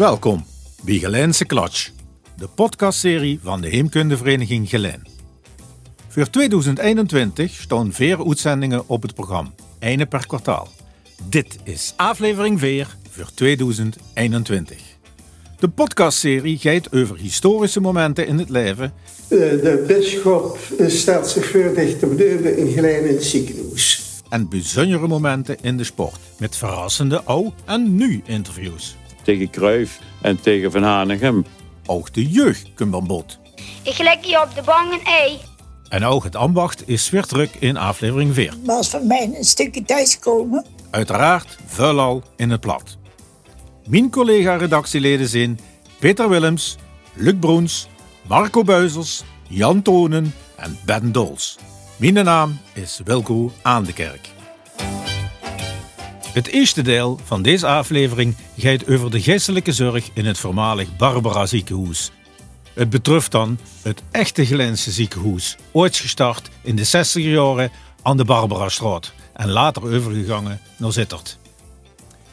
Welkom bij Gelijnse Klatsch, de podcastserie van de Heemkundevereniging Gelijn. Voor 2021 staan vier uitzendingen op het programma, ene per kwartaal. Dit is aflevering 4 voor 2021. De podcastserie gaat over historische momenten in het leven. De bisschop stelt zich voor dicht te bedeuven in Gelijn in het ziekenhuis. En bijzondere momenten in de sport. Met verrassende ou- en nu-interviews. Tegen Cruijff en tegen Van Hanegem. Ook de jeugd komt aan bod. Ik leg je op de bank een ei. En ook het ambacht is weer druk in aflevering 4. was van mij een stukje thuiskomen. Uiteraard vuilal in het plat. Mijn collega-redactieleden zijn Peter Willems, Luc Broens, Marco Buizels, Jan Tonen en Ben Dols. Mijn naam is Wilco Aandekerk. Het eerste deel van deze aflevering gaat over de geestelijke zorg in het voormalig Barbara ziekenhuis. Het betreft dan het echte Gelijnse ziekenhuis, ooit gestart in de 60 jaren aan de Barbarastraat en later overgegangen naar Zittert.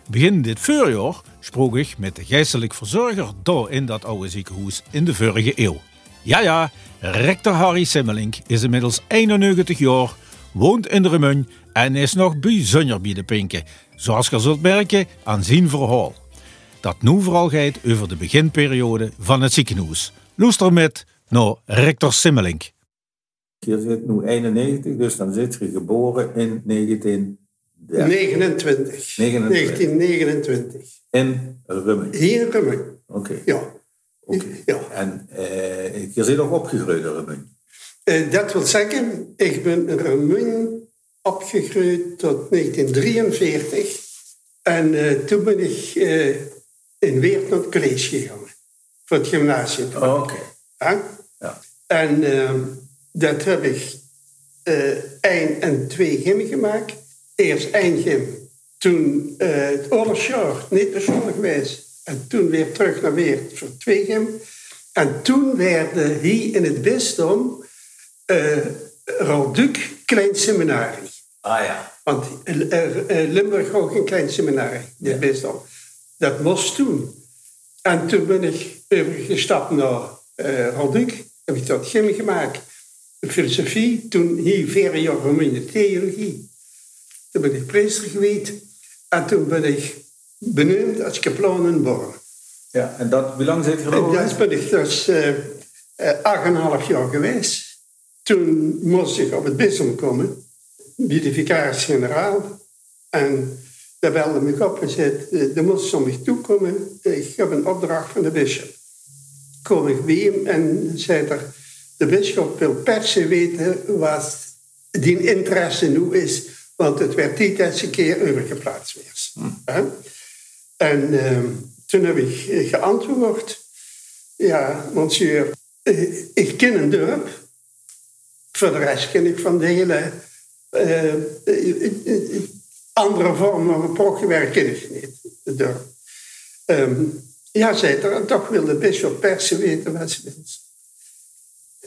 Begin dit voorjaar sprak ik met de geestelijk verzorger daar in dat oude ziekenhuis in de vorige eeuw. Ja, ja, rector Harry Simmelink is inmiddels 91 jaar, woont in de Remun en is nog bijzonder bij de pinken, zoals je zult merken aan zijn verhaal. Dat nu vooral gaat over de beginperiode van het ziekenhuis. Luister met naar rector Simmelink. Je zit nu 91, dus dan zit je geboren in 1930 29. 29. 1929. in Rummen. Hier in Rummen. Oké. Ja. oké. Ja. En eh, je zit ook opgegroeid in Rummen. Eh, dat wil zeggen, ik ben in Rummen opgegroeid tot 1943. En eh, toen ben ik eh, in Weert naar het college gegaan. Voor het gymnasium. Oh, Oké. Ja? Ja. En ehm, dat heb ik eh één en twee gym gemaakt. Eerst één gym, toen eh, het oorlogsjaar niet bijzonder geweest. En toen weer terug naar Weert voor twee gym. En toen werden hier in het bisdom eh Ralduc klein seminarie. Ah ja. Want eh, eh, Limburg had ook een klein seminarie, dit Ja. bisdom. Dat moest toen. En toen ben ik overgestapt naar uh, Ralduc. Heb ik dat gym gemaakt. Filosofie. Toen hier vier jaar Roemenië theologie. Toen ben ik priester geweest. En toen ben ik benoemd als kaplan in Born. ja. En dat, hoe lang zit er dat ben ik dus eh, eh, acht en een half jaar geweest. Toen moest ik op het bisdom komen, bij de vicaris-generaal. En daar belde me op en zei, eh, er moest ze mij toekomen. Ik heb een opdracht van de bisschop. Kom ik bij hem en zei er, de bisschop wil per se weten wat die interesse nu is. Want het werd die tijd een keer overgeplaatst weer. Hè? En ehm, toen heb ik eh, geantwoord. Ja, monsieur, eh, ik ken een dorp. Voor de rest ken ik van de hele eh, eh, eh, eh, andere vorm van prochtgewerk ken ik niet. Het dorp. Ehm, ja, zei er, toch wil de bisschop per se weten wat ze wil.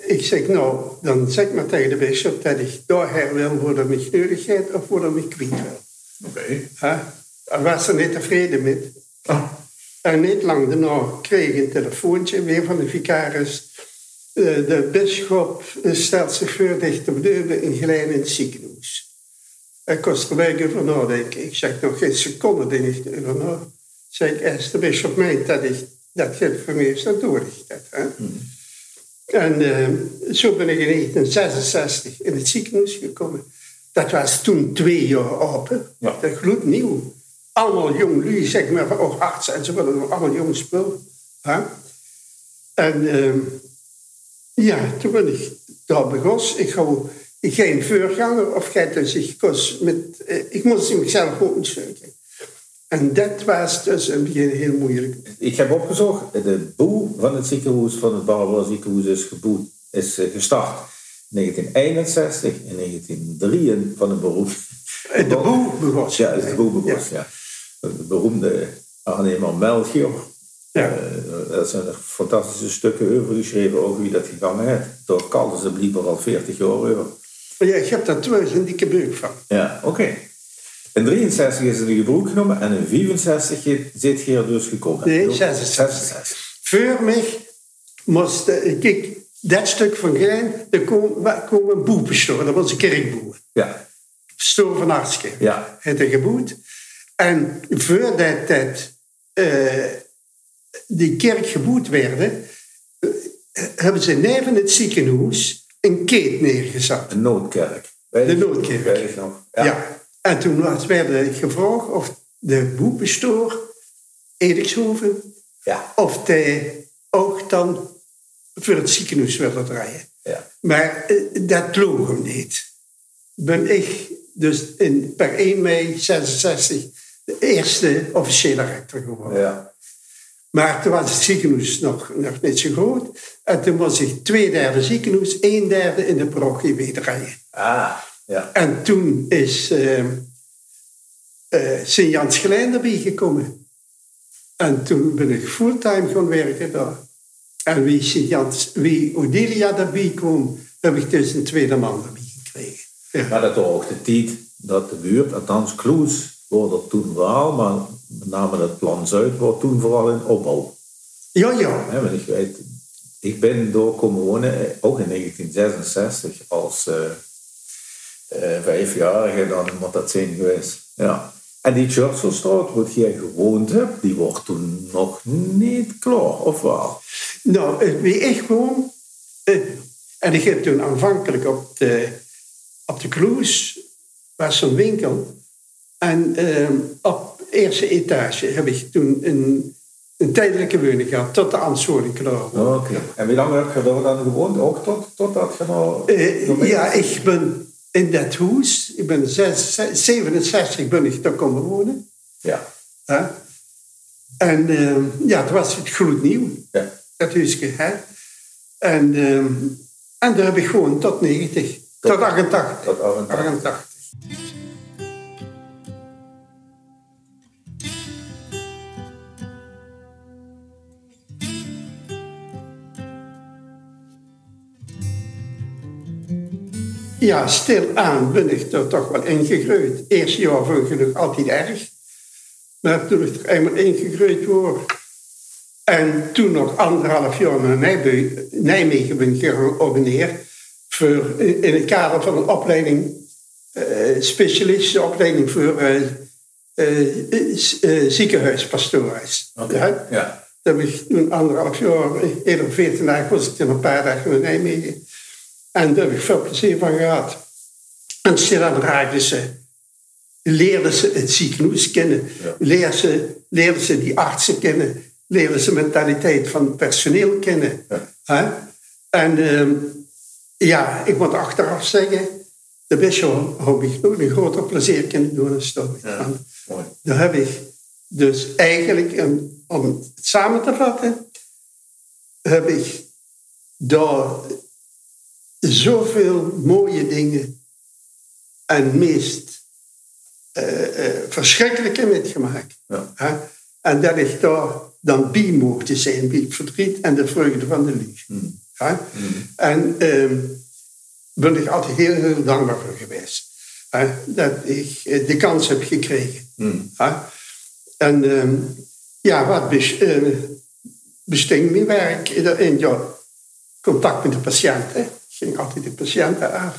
Ik zeg, nou, dan zeg maar tegen de bisschop dat ik daarher wil voor de nodig heeft of voor de mich kwijt wil. Oké. Daar was ze niet tevreden mee. Ah. En niet lang daarna kreeg ik een telefoontje weer van de vicaris. Eh, De bisschop stelt zich voor dicht te bedeuven in Gelijn in het ziekenhuis. Ik kost er week over nadenken. Ik zeg nog geen seconde er niet over na. Zeg ik, als de bisschop meent dat ik dat geld voor mij dat. Hè? En eh, zo ben ik in 1966 in het ziekenhuis gekomen. Dat was toen twee jaar open. Ja. Dat gloednieuw. Allemaal jong lui, zeg maar, ook arts en zo, willen allemaal jong spul. En eh, ja, toen ben ik daar begonnen. Ik geen voorganger of gij dus ik kost met, eh, ik moest mezelf ook zoeken. En dat was dus een begin heel moeilijk. Ik heb opgezocht, de boel van het ziekenhuis, van het Barbara ziekenhuis, is, geboet, is eh, gestart in 1961 en 1903 van een beroep. De boel begon. Ja, de boel begonnen, ja. De beroemde aannemer Melchior. Ja. Eh, daar zijn er fantastische stukken over geschreven over wie dat gegaan heeft. Door kalden ze blijkbaar al 40 jaar over. Maar ja, ik heb daar thuis een dikke buik van. Ja, oké. In 63 is het in gebruik genomen en in 64 zit je er dus gekomen. Nee, 66. Voor mij moest, eh, kijk, dat stuk van Gein, daar waar kwam een dat was een kerkboer. Ja, Stoor van Arskerk. Ja. Het een geboet. En voordat dat, eh, die kerk geboet werd, eh, hebben ze neven het ziekenhuis een keet neergezet. een noodkerk. Weet De noodkerk. weet nog? Ja. En toen was, werd gevraagd of de boepenstoor, Edikshoven, Ja. of hij ook dan voor het ziekenhuis wilde draaien. ja. Maar eh, dat kloog hem niet. Ben ik dus in, per 1 mei 66 de eerste officiële rector geworden. ja. Maar toen was het ziekenhuis nog, nog niet zo groot. En toen was ik twee derde ziekenhuis, een derde in de parochie weer draaien. Ah, ja. En toen is uh, Sint-Jans Gelijn erbij gekomen. En toen ben ik fulltime gaan werken daar. En wie, Sint-Jans, wie Odilia erbij kwam, heb ik dus een tweede man erbij gekregen. Ja. Maar dat was ook de tijd dat de buurt, althans Kloes, wordt er toen wel, maar met name het plan Zuid wordt toen vooral in opbouw. Ja, ja. Hè, want ik weet, ik ben door komen wonen, eh, ook in 1966, als eh, eh, vijfjarige, dan moet dat zijn geweest. Ja. En die Churchillstraat, waar jij gewoond hebt, die wordt toen nog niet klaar, of wel? Nou, wie ik gewoon... eh, en ik heb toen aanvankelijk op de, op de Kloes, was zo'n winkel. En eh, op eerste etage heb ik toen een, een tijdelijke woning gehad, tot de aanswoning klaar. Oké. En wie lang heb je daar dan gewoond? Ook tot, totdat je nou... Eh, ja, ik ben in dat huis, ik ben zes- zes- 67 ben ik daar komen wonen. Ja. En eh, ja, het was het gloednieuw, ja. dat huisje. Hè? En, eh, en daar heb ik gewoon tot 90, tot, 88. tot 88. 88. Ja, stilaan ben ik er toch wel ingegroeid. Eerste jaar vond ik het nog altijd erg. Maar toen ik er eenmaal ingegroeid word... en toen nog anderhalf jaar naar Nijmegen ben georganiseerd... Voor, in, in het kader van een opleiding... eh, specialistische opleiding voor eh, ziekenhuispastoors. Oké. Ja? Ja. Dat heb ik toen anderhalf jaar, eerder 14 dagen was ik toen een paar dagen in Nijmegen. En daar heb ik veel plezier van gehad. En stilaan raakten ze, leerden ze het ziekenhuis kennen, Ja. leerden, ze, leerden ze die artsen kennen, leerden ze mentaliteit van het personeel kennen. Ja. Hè? En ehm, ja, ik moet achteraf zeggen, de bisschop heb ik nog een groter plezier kunnen doen dan. Ja. Daar heb ik dus eigenlijk, om het samen te vatten, heb ik daar zoveel mooie dingen en meest eh, eh, verschrikkelijke metgemaakt. Ja. En dat ik daar dan bij mocht zijn, bij het verdriet en de vreugde van de liefde. Mm. Hè? En ehm ben ik altijd heel, heel dankbaar voor geweest. Dat ik eh, de kans heb gekregen. Mm. En ehm, ja, wat bes, besting mijn werk in ja, contact met de patiënten. Ging altijd de patiënten af.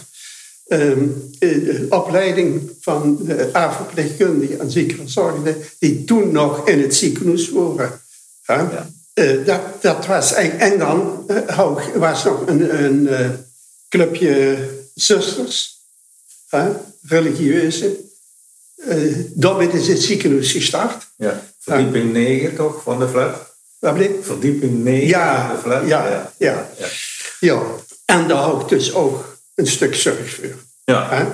Ehm, eh, de opleiding van de AVO-verpleegkundigen en ziekenverzorgenden die toen nog in het ziekenhuis waren. Ja. Eh, dat, dat was, en, en dan ook, was nog een, een clubje zusters, religieuze. Daarmee is het ziekenhuis gestart. Ja. Verdieping 9 toch, van de flat? Wat? Verdieping 9 Ja, van de flat? ja, ja. ja. ja. Ja, en daar hou ik dus ook een stuk zorg voor. Ja. Hè?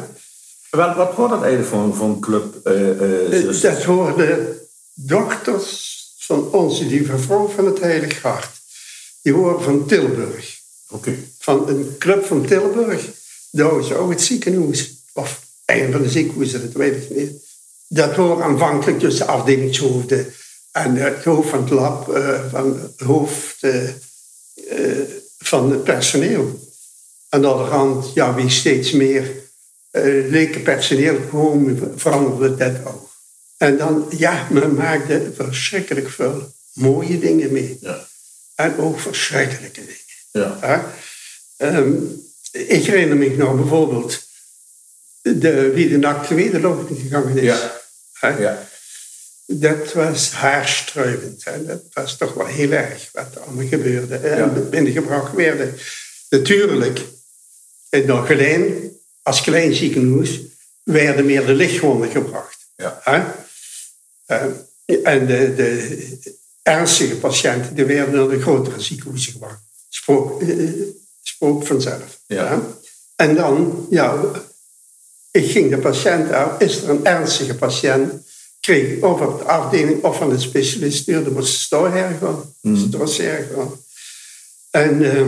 Wat, wat wordt dat eigenlijk voor, voor een club? eh eh, Eh? Dat worden dochters van onze lieve vrouw van het Heilig Hart. Die horen van Tilburg. Oké. Van een club van Tilburg. Daar is ook het ziekenhuis. Of een van de ziekenhuizen, dat weet ik niet. Dat hoort aanvankelijk dus de afdelingshoofden. En het hoofd van het lab, van het hoofd van het personeel. En aan de andere kant, ja, wie steeds meer uh, leken personeel komen, veranderde dat ook. En dan, ja, men maakte verschrikkelijk veel mooie dingen mee. Ja. En ook verschrikkelijke dingen. Ja. Ehm, ik herinner me nog bijvoorbeeld de, wie de nacht wederloping gegangen is. Ja. Hè? Ja. Dat was haarstruivend. Hè? Dat was toch wel heel erg wat er allemaal gebeurde. En Ja. binnengebracht werden. Natuurlijk, nog klein, als klein ziekenhuis, werden meer de lichtwonden gebracht. Ja. Hè? Eh, en de, de ernstige patiënten die werden naar de grotere ziekenhuizen gebracht. Spook, eh, spook vanzelf. Ja. hè. En dan, ja, ik ging de patiënt uit. Is er een ernstige patiënt? Kreeg ik of op de afdeling of van de specialist stuurde, moest ze doorheen gaan. Moest doorheen gaan. En, eh,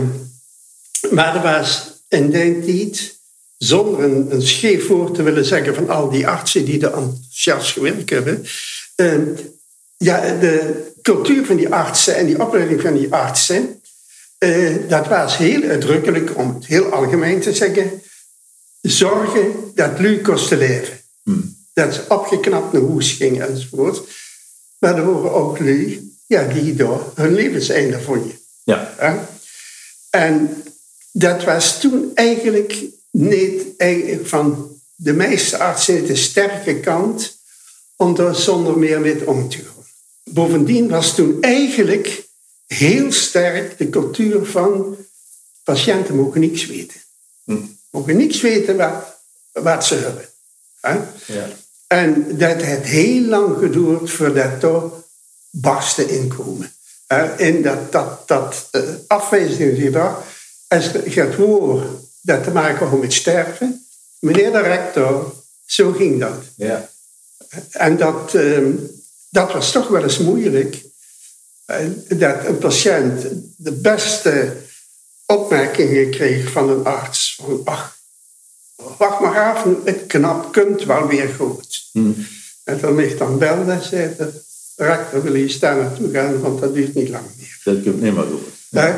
maar er was in die tijd, zonder een, een scheef woord te willen zeggen van al die artsen die er enthousiast gewerkt hebben, eh, ja, de cultuur van die artsen en die opleiding van die artsen, eh, dat was heel uitdrukkelijk, om het heel algemeen te zeggen, zorgen dat kost te leven. Dat ze opgeknapt naar huis gingen enzovoort. Maar er waren ook lui ja, die door hun levenseinde vonden. Ja. Ja? En dat was toen eigenlijk niet van de meeste artsen de sterke kant om daar zonder meer mee om te gaan. Bovendien was toen eigenlijk heel sterk de cultuur van patiënten mogen niks weten. Mogen niks weten wat, wat ze hebben. Hè? Ja. En dat heeft heel lang geduurd voordat er barsten inkomen. En dat, dat, dat uh, afwijzingsgedrag, als gaat horen dat te maken heeft met sterven, meneer de rector, zo ging dat. Ja. En dat, ehm, dat was toch wel eens moeilijk. Eh, dat een patiënt de beste opmerkingen kreeg van een arts. Van, ach, wacht maar af, het knap kunt wel weer goed. En toen ik dan belde, zei de rector, wil je daar naartoe gaan, want dat duurt niet lang meer. Dat komt niet meer door. Hè?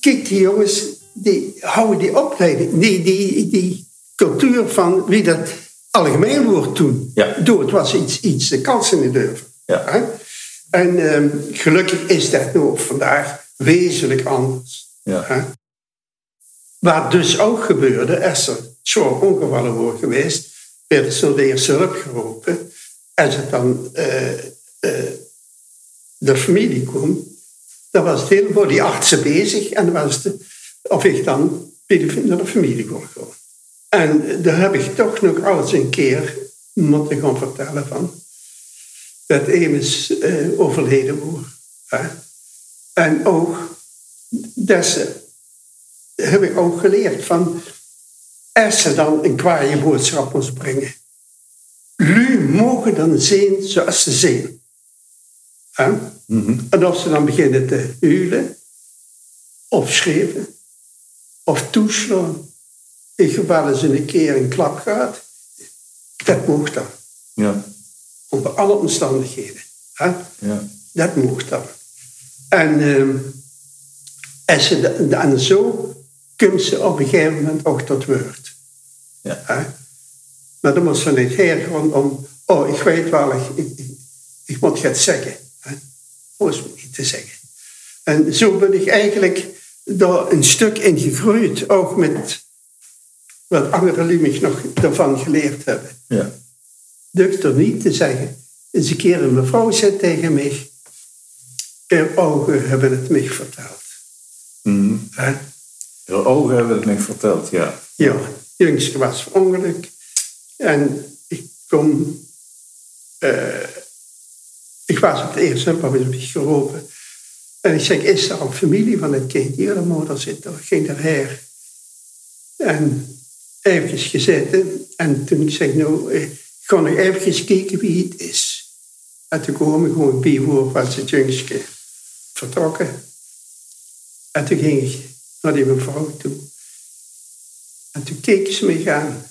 Kijk, die jongens, die houden die opleiding, die, die, die cultuur van wie dat algemeen wordt toen. Ja. Door het was iets, iets de kansen niet durven. Ja. Hè? En ehm, gelukkig is dat nu vandaag wezenlijk anders. Ja. Hè? Wat dus ook gebeurde, als er zware ongevallen worden geweest, werden ze de eerste hulp geroepen. Als het dan eh, eh, de familie kwam, dan was het helemaal die artsen bezig en was het, of ik dan de, naar de familie kon gaan. En daar heb ik toch nog eens een keer moeten gaan vertellen van dat Emes eh, overleden was. En ook ze, heb ik ook geleerd van als ze dan een kwaaie boodschap moest brengen. Lu mogen dan zijn zoals ze zijn. Hè? En als ze dan beginnen te huilen, of schreeuwen, of toeslaan, in geval ze een keer een klap gaat, dat mocht dan. Ja. Onder alle omstandigheden. Hè? Ja. Dat mocht dan. En, ehm, ze en zo komt ze op een gegeven moment ook tot woord. Ja. Hè? Maar dan moet ze niet gewoon om, oh, ik weet wel, ik, ik, ik, ik moet het zeggen. Me niet te zeggen. En zo ben ik eigenlijk daar een stuk in gegroeid, ook met wat andere lui nog daarvan geleerd hebben. Ja. Durft er niet te zeggen. Eens een keer een mevrouw zei tegen mij, haar ogen hebben het mij verteld. Je ogen hebben het me verteld, ja. Ja, jongste was verongeluk. En ik kom... eh, ik was op de eerste hulp, heb ik geroepen. En ik zeg, is er een familie van het kind? Ja, de moeder zit er. Ik ging erheen. En eventjes gezeten. En toen ik zeg, nou, eh, ik ga nog eventjes kijken wie het is. En toen kwam ik gewoon bij voor was het jongste vertrokken. En toen ging ik naar die mevrouw toe. En toen keek ze me aan.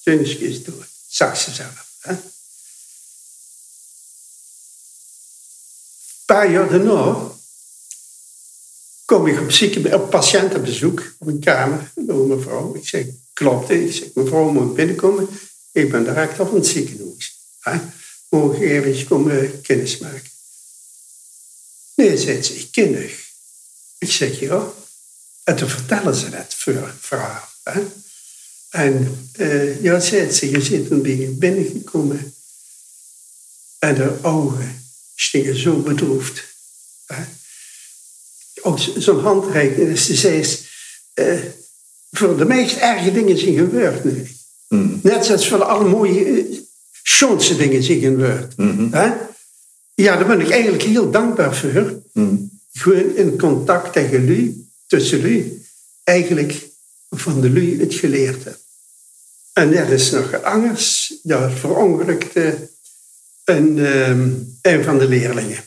Jongske is dood. Zag ze zelf. Hè? paar jaar daarna kom ik op, zieke, op patiëntenbezoek op een kamer een mevrouw. Ik zeg, klopt. Ik zeg, mevrouw moet binnenkomen. Ik ben direct van het ziekenhuis. Hè? Mogen even komen kennis maken. Nee, zegt ze, ik ken. Ik zeg, ja. En toen vertellen ze het verhaal. Hè? En uh, ja, zei ze, je zit een beetje binnengekomen. En de ogen stingen zo bedroefd. Hè? Ook zo'n handreiking. Dus ze zei, uh, voor de meest erge dingen zijn gebeurd nu. Mm. Net zoals voor alle mooie, uh, schoonste dingen zijn gebeurd. Mm -hmm. Ja, daar ben ik eigenlijk heel dankbaar voor. Mm. Gewoon in contact tegen jullie, tussen jullie, eigenlijk van de lui het geleerd heb. En er is nog anders, daar verongelukte een, um, een van de leerlingen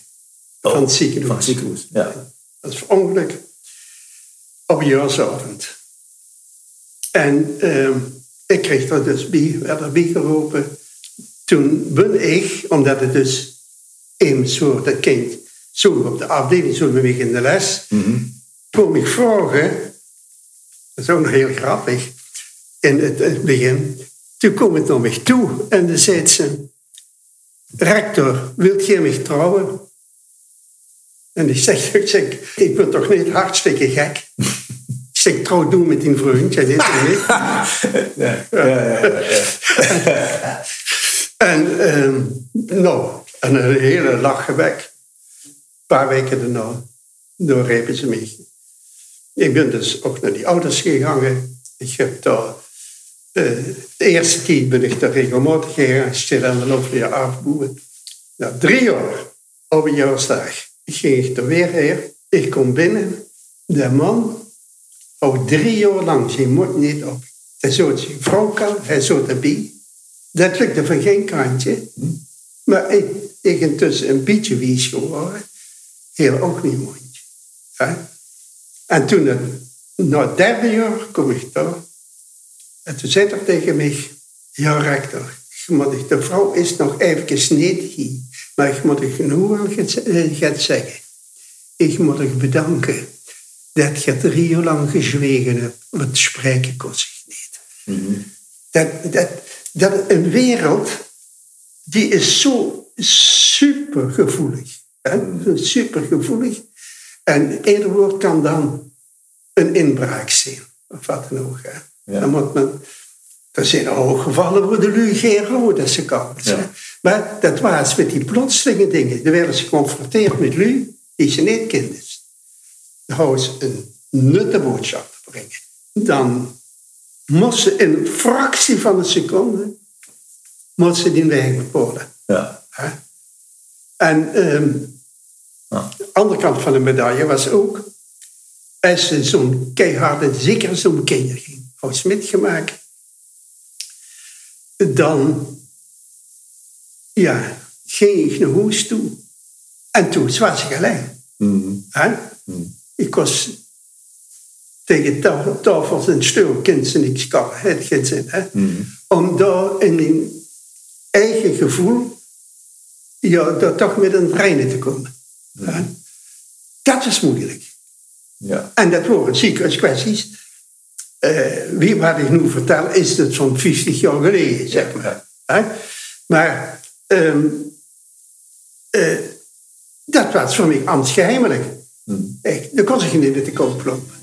oh, van het ziekenhuis. Van het ziekenhuis, ja. Dat is verongeluk op jaarsavond. En um, ik kreeg dat dus bij, werd erbij geroepen. Toen ben ik, omdat het dus een soort kind zo op de afdeling, zo in de les, mm -hmm. kwam ik vragen, dat is ook nog heel grappig, in het, het begin. Toen kwam het naar mij toe en dan zei ze, rector, wilt jij mij trouwen? En ik zeg, ik zeg, ik ben toch niet hartstikke gek? Ik zeg, trouw doen met die vriend, jij weet het niet. ja, ja, ja, ja. en um, nou, en een hele lachgebek. Een paar weken daarna, doorrepen ze mij. Ik ben dus ook naar die ouders gegaan. Ik heb daar, de eerste tijd ben ik daar regelmatig stil aan de loop van je afboeren. Na drie jaar, op een jaarsdag, ging ik er weer heen. Ik kom binnen, de man houdt drie jaar lang zijn mond niet op. Hij zoot zijn vrouw kan, hij zoot erbij. Dat lukte van geen kantje. Maar ik, ik intussen een beetje wies geworden. Heel ook niet mondje. En toen, na het derde jaar, kom ik daar. En toen zei er tegen mij, ja rector, de vrouw is nog even niet hier. Maar ik moet je genoeg gaat zeggen. Ik moet je bedanken dat je drie jaar lang gezwegen hebt. Want spreken kost zich niet. Mm -hmm. dat, dat, dat een wereld, die is zo supergevoelig. Hè? Supergevoelig. En ieder woord kan dan een inbraak zijn. Of wat dan ook. Hè? Ja. Dan moet men... Er zijn al gevallen waar de lui geen rode ze kan. Ja. Maar dat was met die plotselinge dingen. Dan werden ze geconfronteerd met lui die ze niet kenden. Dan houden ze een nutte boodschap te brengen. Dan moest ze in een fractie van een seconde moest ze die weg bepalen. Ja. En um, ja. de andere kant van de medaille was ook, als ze zo'n keiharde, zeker zo'n kinder ging, als metgemaakt, dan ja, ging ik naar huis toe. En toen was ik alleen. Mm. Mm. Ik was tegen tafels en stoelkens en ik kan het geen zin. Hè? Mm. Om daar in mijn eigen gevoel ja, daar toch met een reine te komen. Ja. Dat is moeilijk. Ja. En dat worden ziekenhuiskwesties. Uh, wie wat ik nu vertel, is het van 50 jaar geleden, zeg maar. Ja. Maar um, uh, dat was voor mij ambtsgeheimelijk. Hmm. Echt, daar kon ik niet in de koop lopen.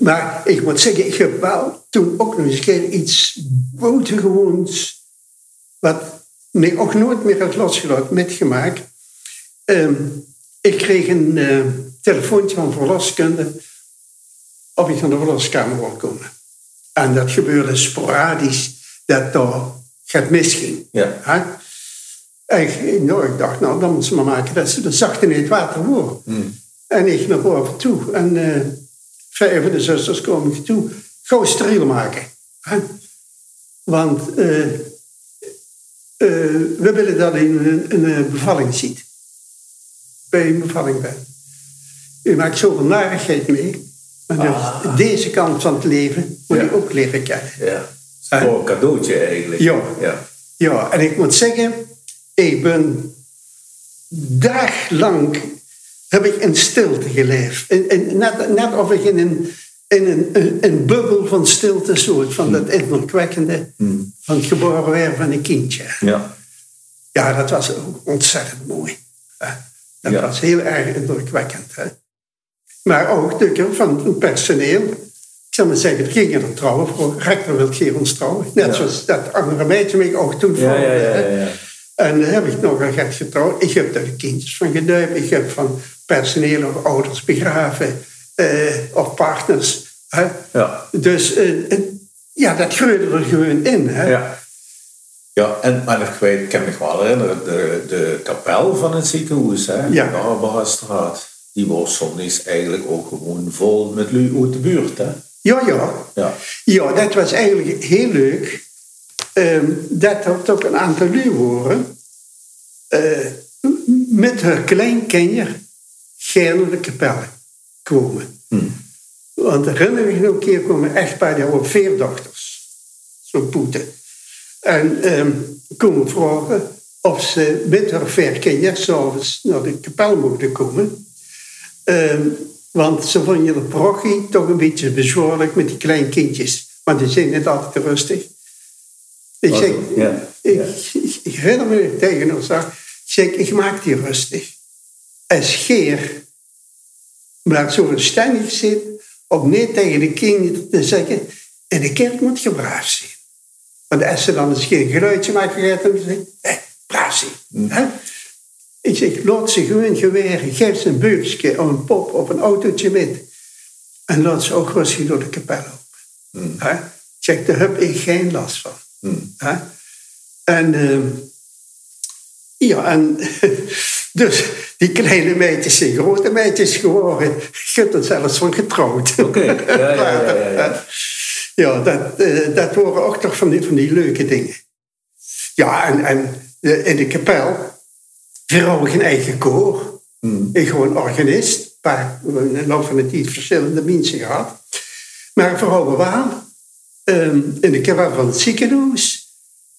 Maar ik moet zeggen, ik heb wel toen ook nog eens een keer iets buitengewoons, wat mij ook nooit meer had losgelaten, metgemaakt. Um, ik kreeg een uh, telefoontje van verloskunde of ik naar de verloskamer wil komen. En dat gebeurde sporadisch, dat daar gaat misging. Ja. En nou, ik dacht, nou, dan moet ze maar maken dat ze de zachte in het water voor. Mm. En ik naar boven toe. En uh, vijf van de zusters komen toe. Gauw steriel maken. Hè? Want uh, uh, we willen dat je een, een, bevalling ziet. Bij een bevalling bent. U maakt zoveel narigheid mee. Maar dus deze kant van het leven moet Ja. je ook leren kennen. Ja. Voor een cadeautje eigenlijk. Ja. ja. Ja, en ik moet zeggen, ik ben daglang heb ik in stilte geleefd. In, in- net, net of ik in een, in een, een, een bubbel van stilte soort, van dat indrukwekkende van het geboren worden van een kindje. Ja. Ja, dat was ook ontzettend mooi. Dat Ja. was heel erg indrukwekkend. Hè. Maar ook natuurlijk van het personeel. Ik zal maar zeggen, er gingen er trouwen voor. Rector wil geen ons trouwen. Net Ja. zoals dat andere meisje mij ook toen Ja, En dan heb ik nog een gek getrouwd. Ik heb daar kindjes van gedoopt. Ik heb van personeel of ouders begraven. eh, of partners. Hè. Ja. Dus eh, eh, ja, dat groeide er gewoon in. Hè. Ja. Ja, en, maar ik, weet, ik kan me wel herinneren, de, de kapel van het ziekenhuis, hè, Ja. de Barbarastraat, die was soms eigenlijk ook gewoon vol met lui uit de buurt. Hè? Ja, ja. Ja. Ja, dat was eigenlijk heel leuk. Ehm, dat er toch een aantal lui waren. eh, met haar kleinkinderen gerne naar de kapel komen. Want herinner ik me nog een keer kwamen echt bij die hadden vier dochters. Zo'n poeten. En ehm komen vragen of ze met haar vier kinderen s'avonds naar de kapel mochten komen. Ehm, want ze vonden de parochie toch een beetje bezwaarlijk met die kleine kindjes. Want die zijn niet altijd rustig. Ik zeg? Ja, ik, ik, ik herinner me tegen zeg, ik zeg, ik maak die rustig. En scheer. Maar zo verstandig zit om niet tegen de kinderen te zeggen, in de kerk moet je braaf zijn. Want als ze dan eens geen geluidje maken, gaat dan zeggen, hé, braaf zijn. Hè? Ik zeg, laat ze gewoon geweren. Geef ze een buurtje of een pop of een autootje met. En laat ze ook rustig door de kapel lopen. Hè? Ik zeg, daar heb ik geen last van. Hè? En ehm, ja, en dus die kleine meisjes zijn grote meisjes geworden. Je hebt er zelfs van getrouwd. Oké, ja, ja, ja, ja, ja. Ja, dat, eh, dat waren ook toch van die, van die leuke dingen. Ja, en, en eh, in de kapel, we hadden geen eigen koor. Ik gewoon organist. Paar, in de loop van de tijd verschillende mensen gehad. Maar vooral wel, ehm, in de kapel van het ziekenhuis,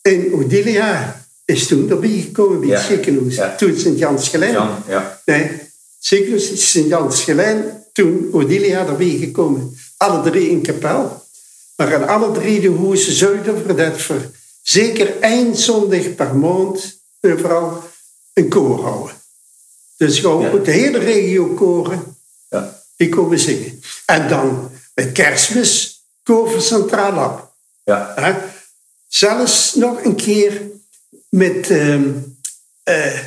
in Odilia, is toen erbij gekomen bij het ziekenhuis. Toen Sint-Jans-Gelijn. Jan, ja. Nee, ziekenhuis is Sint-Jans-Gelijn, toen Odilia erbij gekomen. Alle drie in kapel. Maar aan alle drie de hoezen voor dat voor zeker één zondag per maand overal een koor houden. Dus gewoon Ja. de hele regio koren, ja. die komen zingen. En dan met kerstmis, koor van Centraal Lab. ja. Hè? Zelfs nog een keer met ehm eh,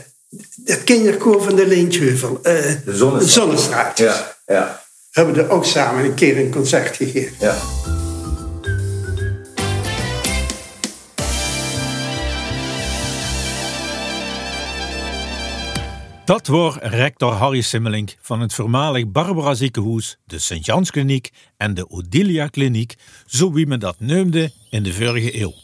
het kinderkoor van de Leentjeuvel. eh, De Zonnestraat. Ja, ja, Hebben we er ook samen een keer een concert gegeven. ja. Dat was rector Harry Simmelink van het voormalig Barbara ziekenhuis, de Sint-Jans Kliniek en de Odilia Kliniek, zo wie men dat noemde in de vorige eeuw.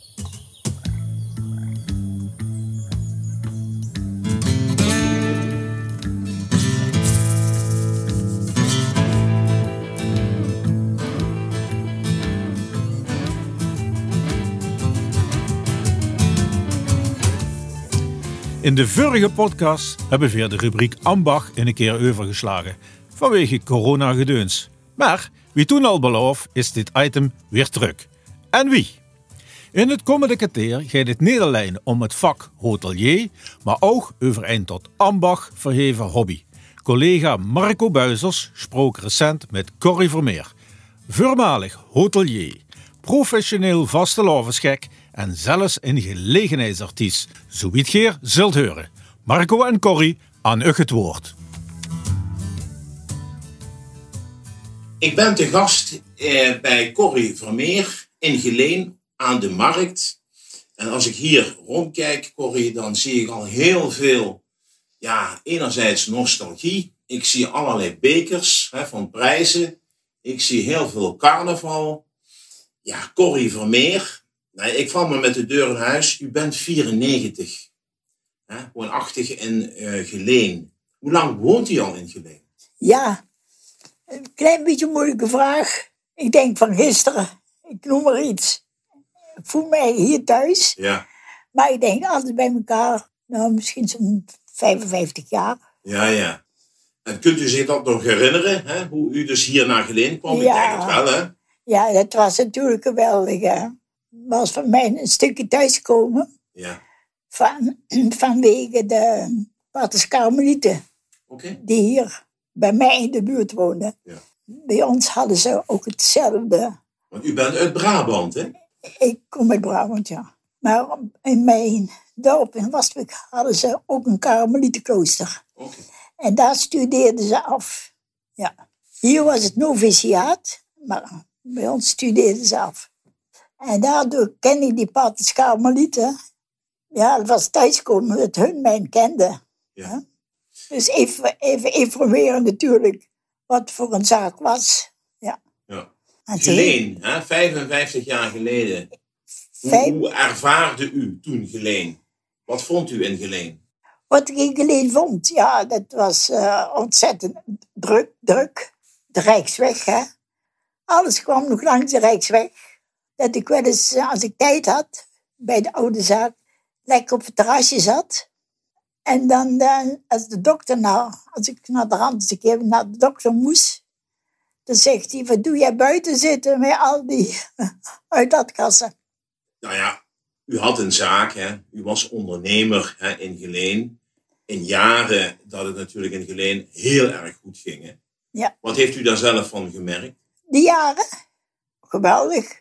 In de vorige podcast hebben we de rubriek Ambach in een keer overgeslagen. Vanwege corona-gedeuns. Maar wie toen al beloof, is dit item weer terug. En wie? In het komende kwartier gaat het alleen om het vak hotelier, maar ook over een tot Ambach verheven hobby. Collega Marco Buizers sprak recent met Corrie Vermeer. Voormalig hotelier, professioneel vastelavondsgek en zelfs een gelegenheidsartiest. Zo wie het geer zult horen. Marco en Corrie, aan u het woord. Ik ben te gast eh, bij Corrie Vermeer in Geleen aan de markt. En als ik hier rondkijk, Corrie, dan zie ik al heel veel, ja, enerzijds nostalgie. Ik zie allerlei bekers hè, van prijzen. Ik zie heel veel carnaval. Ja, Corrie Vermeer. Nou, ik val me met de deur in huis. U bent 94. Hè, woonachtig in eh Geleen. Hoe lang woont u al in Geleen? Ja, Een klein beetje een moeilijke vraag. Ik denk van gisteren. Ik noem maar iets. Ik voel mij hier thuis. Ja, Maar ik denk altijd bij elkaar. Nou, misschien zo'n 55 jaar. ja, ja. En kunt u zich dat nog herinneren, hè? hoe u dus hier naar Geleen kwam? Ja. Ik denk het wel, hè? Ja, dat was natuurlijk geweldig. Hè? Was van mij een stukje thuiskomen. Ja, Van, vanwege de Paters Karmelieten. Die hier bij mij in de buurt woonden. Ja. Bij ons hadden ze ook hetzelfde. Want u bent uit Brabant, hè? Ik kom uit Brabant, ja. Maar in mijn dorp in Wastwijk hadden ze ook een karmelietenklooster. En daar studeerden ze af. Ja. Hier was het noviciaat, maar bij ons studeerden ze af. En daardoor ken ik die paters karmelieten. Ja, het was thuiskomen dat hun mij kenden. Ja. Dus even, even informeren natuurlijk wat voor een zaak was. Ja. ja. Geleen, hè? 55 jaar geleden. Hoe, Vijf- hoe ervaarde u toen Geleen? Wat vond u in Geleen? Wat ik in Geleen vond, ja, dat was eh, ontzettend druk, druk. De Rijksweg, hè. Alles kwam nog langs de Rijksweg. Dat ik wel eens, eh, als ik tijd had, bij de oude zaak, lekker op het terrasje zat. En dan, eh, als de dokter nou, als ik naar de rand eens een keer naar de dokter moest, dan zegt hij, wat doe jij buiten zitten met al die uit dat kassen? Nou ja, u had een zaak, hè? u was ondernemer hè, in Geleen. In jaren dat het natuurlijk in Geleen heel erg goed ging. Hè? Ja. Wat heeft u daar zelf van gemerkt? Die jaren, geweldig.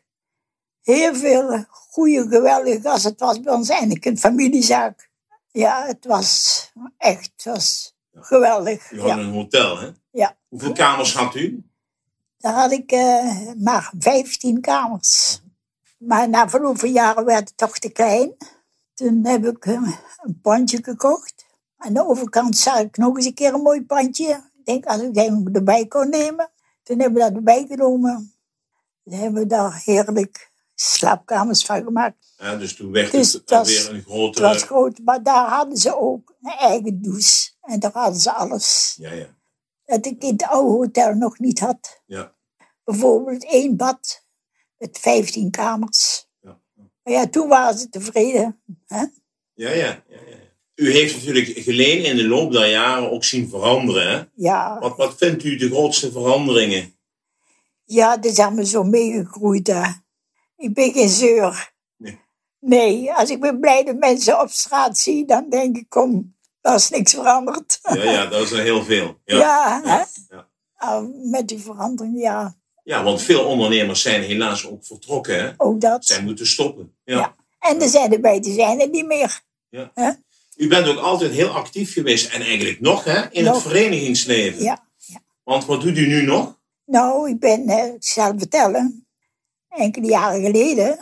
Heel veel goede, geweldige gasten. Het was bij ons eigenlijk een familiezaak. Ja, het was echt het was geweldig. U had Ja. een hotel, hè? Ja. Hoeveel kamers had u? Daar had ik eh, maar 15 kamers. Maar na verloop van jaren werd het toch te klein. Toen heb ik eh, een pandje gekocht. Aan de overkant zag ik nog eens een keer een mooi pandje. Ik denk als ik dat erbij kon nemen. Toen hebben we dat erbij genomen. Toen hebben we daar heerlijk slaapkamers van gemaakt. Hè, dus toen werd Dus het het was- weer een Het grotere... was groot, maar daar hadden ze ook een eigen douche. En daar hadden ze alles. Ja, ja, Dat ik in het oude hotel nog niet had. ja. Bijvoorbeeld één bad met 15 kamers. Ja. Maar ja, toen waren ze tevreden. Hè? Ja, ja, ja, ja. U heeft natuurlijk Geleen in de loop der jaren ook zien veranderen. Hè? Ja, Wat, wat vindt u de grootste veranderingen? ja, dat is allemaal zo meegegroeid. Hè. Ik ben geen zeur. Nee. Nee, als ik ben blij dat mensen op straat zie, dan denk ik, kom, daar is niks veranderd. Ja, ja, dat is er heel veel. Ja, Ja, hè? ja. Ah, met die verandering, ja, Ja, want veel ondernemers zijn helaas ook vertrokken. Hè? ook dat. Zij moeten stoppen. Ja. Ja. En er zijn erbij, die zijn er niet meer. Ja. Hè? U bent ook altijd heel actief geweest en eigenlijk nog hè, in het verenigingsleven. Ja. Want wat doet u nu nog? Nou, ik ben, eh, ik zal het vertellen, enkele jaren geleden,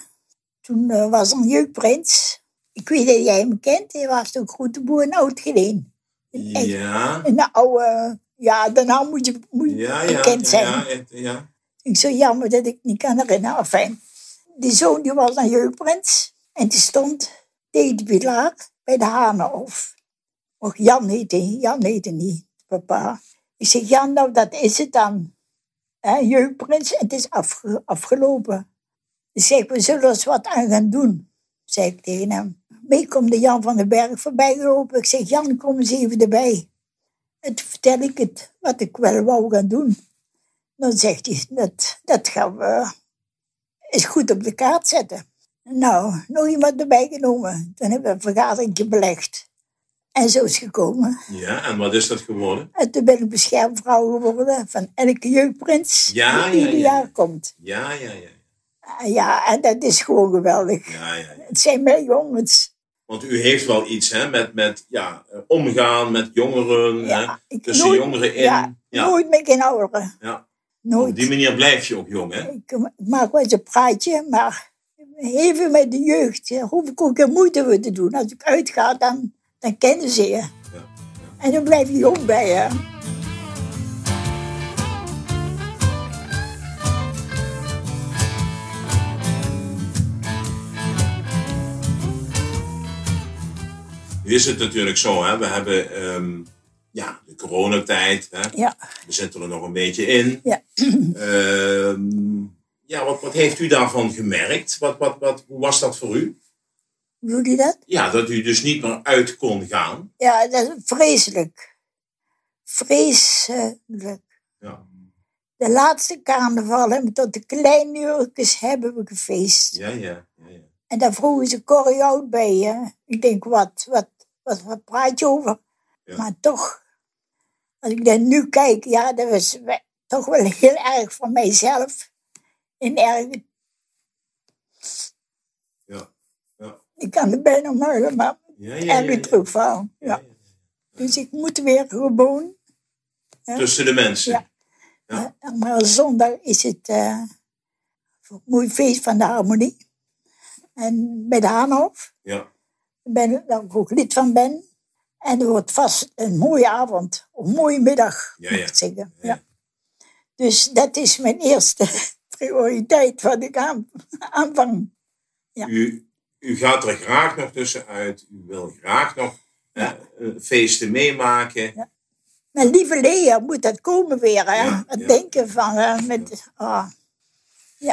toen eh, was er een jeugdprins. Ik weet dat jij hem kent, hij was ook goed de boer in Oud-Geleen. Echt. Ja, Een oude, ja, naam moet je moet ja, ja. bekend zijn. Ja, ja, ja. Ik zo jammer dat ik niet kan herinneren. Enfin, die zoon die was een jeugdprins en die stond tegen de pilaar bij de Hanenhof. Och, Jan heette hij, Jan heette niet, papa. Ik zeg, Jan, nou dat is het dan. Hè, jeugdprins, het is afge- afgelopen. Zeg, we zullen er wat aan gaan doen, zei ik tegen hem. Mee komt de Jan van den Berg voorbij gelopen. Ik zeg, Jan, kom eens even erbij. En toen vertel ik het, wat ik wel wou gaan doen. Dan zegt hij, dat, dat gaan we eens goed op de kaart zetten. Nou, nog iemand erbij genomen. Toen hebben we een vergadering belegd. En zo is het gekomen. ja, en wat is dat geworden? En toen ben ik beschermvrouw geworden van elke jeugdprins Ja, die ja, ieder ja. jaar komt. Ja, ja, ja. Ah, Ja, en dat is gewoon geweldig. ja, ja. Het zijn mijn jongens. Want u heeft wel iets hè, met, met ja, omgaan met jongeren, Ja, hè, tussen nooit- jongeren in. Ja, nooit meer geen ouderen. ja. Nooit. Op die manier blijf je ook jong, hè? Ik maak wel eens een praatje, maar even met de jeugd hè, hoef ik ook geen moeite voor te doen. Als ik uitga, dan, dan kennen ze je. En dan blijf je jong bij je. Nu is het natuurlijk zo, hè? we hebben ehm, ja, de coronatijd. Hè? Ja, We zitten er nog een beetje in. ja. Ehm, ja, wat, wat heeft u daarvan gemerkt? Wat, wat, wat, hoe was dat voor u? Je dat? Ja, dat u dus niet meer uit kon gaan. Ja, dat is vreselijk. Vreselijk. Ja, De laatste carnaval we tot de kleine uurtjes hebben we gefeest. ja, ja. ja, ja. En daar vroegen ze Corrie oud bij je. Ik denk, wat, wat, wat, wat praat je over? Ja. Maar toch, als ik daar nu kijk, ja, dat was toch wel heel erg voor mijzelf. En erg, Ja, ja. Ik kan er bijna om huilen, maar Ja, ja, ja, ja. Ja. Dus ik moet weer gewoon. Tussen de mensen. Ja. Maar zondag is het een mooi feest van de harmonie. En bij de Haanhof. Ja. ben ik daar ook lid van ben. En het wordt vast een mooie avond, of een mooie middag, Ja, moet ik zeggen. Ja. Ja. Dus dat is mijn eerste prioriteit wat ik aan, aanvang. Ja. U, u gaat er graag nog tussenuit. U wil graag nog eh, eh, feesten meemaken. Mijn lieve Lea moet dat komen weer. Hè? Ja, het ja. denken van, eh, met, ah,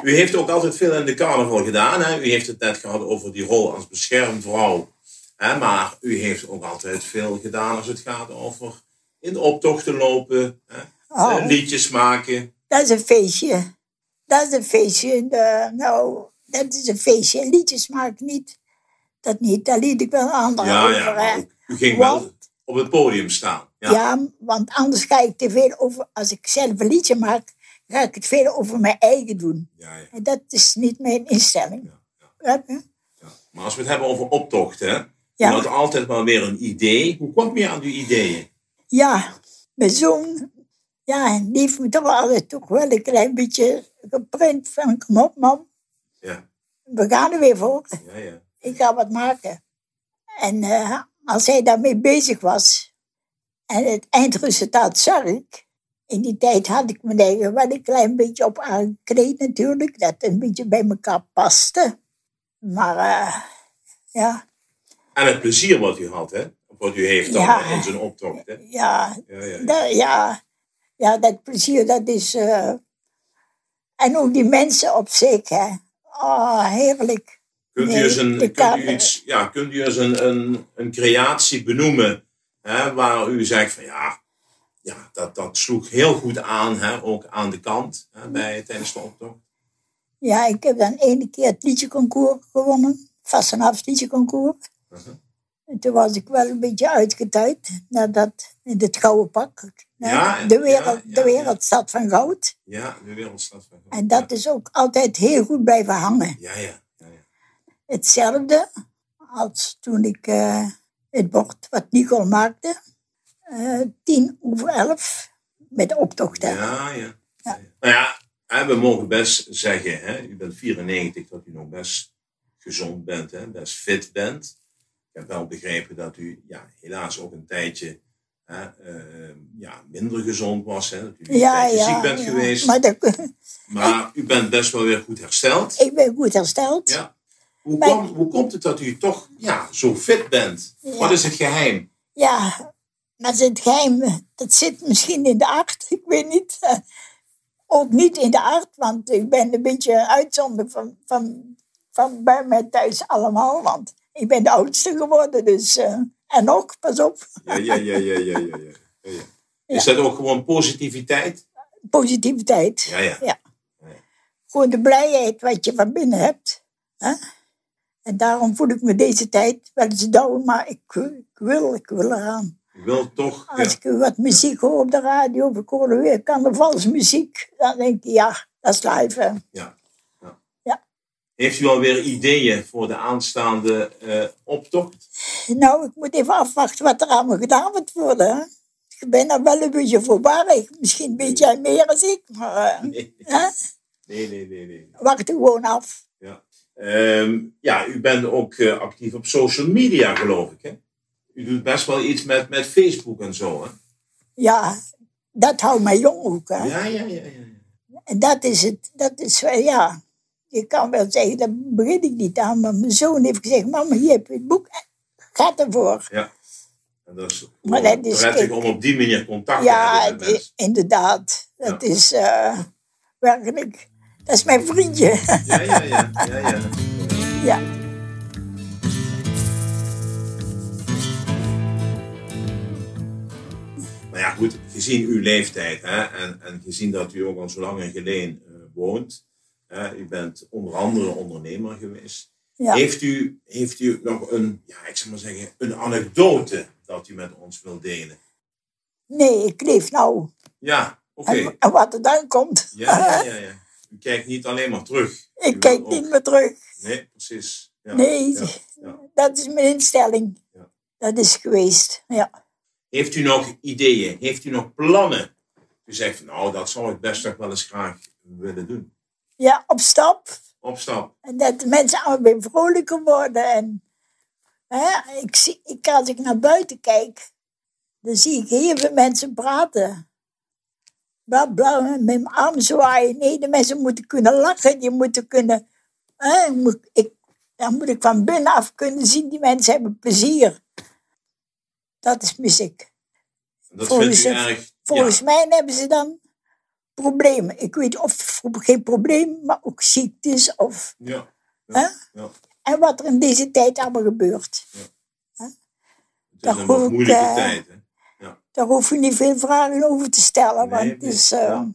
U heeft ook altijd veel in de carnaval gedaan. Hè? U heeft het net gehad over die rol als beschermvrouw. Hè? Maar u heeft ook altijd veel gedaan als het gaat over in de optochten lopen. Hè? Oh. Eh, liedjes maken. dat is een feestje. Dat is een feestje. De, nou, dat is een feestje. Liedjes maak ik niet. Dat niet, daar liet ik wel anderen Ja, over. ja. u- ging wel op het podium staan. Ja. Ja. want anders ga ik te veel over, als ik zelf een liedje maak, ga ik het veel over mijn eigen doen. Ja, ja, En dat is niet mijn instelling. je? Maar als we het hebben over optochten. Hè? Ja. U had altijd maar weer een idee. Hoe kwam je aan die ideeën? Ja, mijn zoon, ja, die heeft me toch altijd toch wel een klein beetje geprint van, kom op man, Ja, we gaan er weer voor. ja, ja. Ik ga wat maken. En eh, als hij daarmee bezig was en het eindresultaat zag ik, in die tijd had ik mijn eigen wel een klein beetje op aangekleed natuurlijk, dat het een beetje bij elkaar paste. Maar eh, ja, En het plezier wat u had, hè? Wat u heeft dan Ja. in zijn optocht. Hè? ja, Ja, ja, ja, ja, dat plezier, dat is... eh, en ook die mensen op zich, hè. Oh, heerlijk. Kunt u eens, een, kunt u iets, ja, kunt u eens een, een, een creatie benoemen hè, waar u zegt van ja, ja dat, dat sloeg heel goed aan, hè, ook aan de kant hè, bij, tijdens de optocht? Ja, ik heb dan ene keer het liedjeconcours gewonnen. Vastenavond liedjeconcours. Mhm. En toen was ik wel een beetje uitgetuid. Nadat, in het gouden pak. Ja, de, wereld, ja, ja, de wereldstad van goud. Ja, de wereldstad van En dat is ook altijd heel goed blijven hangen. Ja, ja. ja, ja. Hetzelfde als toen ik eh, het bord wat Nicole maakte. eh, tien over elf. Met de optocht. Ja, ja. ja. Nou ja, hè, we mogen best zeggen, hè, u bent 94, dat u nog best gezond bent, hè, best fit bent. Ik heb wel begrepen dat u ja, helaas ook een tijdje hè, eh, ja, minder gezond was. Hè, dat u Ja, ja. ziek bent ja. geweest. Maar Maar, u bent best wel weer goed hersteld. ik ben goed hersteld. Ja. Hoe, Maar- kwam, hoe komt het dat u toch ja, zo fit bent? Wat is het geheim? Ja, maar het geheim, dat zit misschien in de aard. Ik weet niet. eh, Ook niet in de aard, want ik ben een beetje een uitzondering van, van, van bij mij thuis allemaal. Want ik ben de oudste geworden, dus... eh, en ook, pas op, Ja, ja, ja, ja, ja, ja. Is dat ook gewoon positiviteit? positiviteit. Ja, ja. Ja. Gewoon de blijheid wat je van binnen hebt. Hè? En daarom voel ik me deze tijd wel eens down, maar ik, ik wil, ik wil eraan. Ik wil toch. Ja. Als ik wat muziek hoor op de radio, of ik hoor weer carnavalsmuziek, dan denk ik, ja, dat is live. hè. Ja. Heeft u alweer ideeën voor de aanstaande eh, optocht? Nou, ik moet even afwachten wat er allemaal gedaan moet worden. hè. Ik ben er wel een beetje voorbarig. Misschien een beetje meer als ik, maar eh, Nee, hè? nee, nee, nee. nee. wacht er gewoon af. Ja. Ehm, ja, u bent ook eh, actief op social media, geloof ik. Hè? U doet best wel iets met, met Facebook en zo. Hè? Ja, dat houdt mij jong ook. Hè? Ja, ja, ja. ja. En dat is het, dat is ja. Je kan wel zeggen, daar begin ik niet aan. Maar mijn zoon heeft gezegd, mama, hier heb je het boek. Ga ervoor. ja. En dat is, Maar dat is- ik- om op die manier contact te Ja, hebben mensen. inderdaad. Dat Ja. is eh, werkelijk. Dat is mijn vriendje. Ja, ja, ja. ja, ja. ja. Nou ja, goed, gezien uw leeftijd hè, en, en gezien dat u ook al zo lang in Geleen eh, woont, hè, u bent onder andere ondernemer geweest. Ja. Heeft, u, heeft u nog een, ja, ik zou maar zeggen, een anekdote dat u met ons wilt delen? Nee, ik leef nou. Ja, oké. En, en wat er dan komt. Ja, ja, ja, ja. U kijkt niet alleen maar terug. Ik kijk ook- niet meer terug. Nee, precies. Ja, nee, dat is mijn instelling. Ja. Dat is geweest. Ja. Heeft u nog ideeën? Heeft u nog plannen? U zegt, nou, dat zou ik best nog wel eens graag willen doen. Ja, op stap. Op stap. En dat de mensen allemaal weer vrolijker worden. En, hè, ik zie, ik, als ik naar buiten kijk, dan zie ik heel veel mensen praten. Bla, bla, met mijn arm zwaaien. Nee, de mensen moeten kunnen lachen. Die moeten kunnen... Hè, moet, ik, dan moet ik van binnenaf kunnen zien, die mensen hebben plezier. Dat is muziek. Dat Volgens vindt u het- erg... Volgens mij hebben ze dan problemen. Ik weet of geen probleem, maar ook ziektes of... Ja. Ja. ja. En wat er in deze tijd allemaal gebeurt. Het is Dat een hoef wat ik, moeilijke eh, tijd. Hè? Daar hoef je niet veel vragen over te stellen. Nee, want nee, is, eh, ja.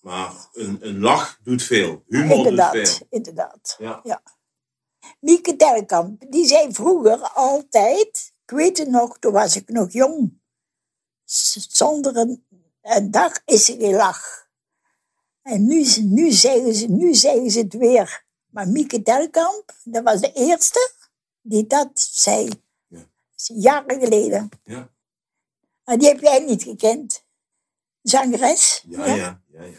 Maar een, een lach doet veel. Humor doet inderdaad, veel. inderdaad. Ja. Mieke Telkamp, die zei vroeger altijd, ik weet het nog, toen was ik nog jong. Zonder een, een dag is er geen lach. En nu, nu, zeggen ze, nu zeggen ze het weer. Maar Mieke Telkamp, dat was de eerste die dat zei. Ja. Jaren geleden. Ja. Maar die heb jij niet gekend. Zangeres. Ja, ja, ja, ja.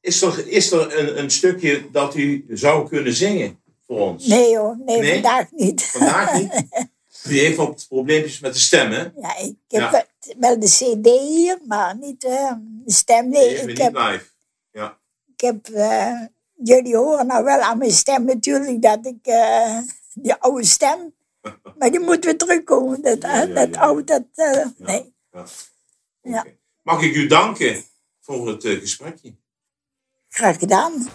Is er, is er een, een stukje dat u zou kunnen zingen voor ons? Nee hoor, nee, Nee? vandaag niet. Vandaag niet? U heeft wat probleempjes met de stem, hè? Ja, ik heb Ja. wel- de cd hier, maar niet eh, de stem. Nee, Even ik niet heb, live. Ja. ik heb eh, jullie horen nou wel aan mijn stem natuurlijk dat ik eh, die oude stem, maar die moet weer terugkomen. Dat, Ja, ja, dat oude, dat, nee. ja. Ja. Oké. Mag ik u danken voor het eh, gesprekje? Graag gedaan.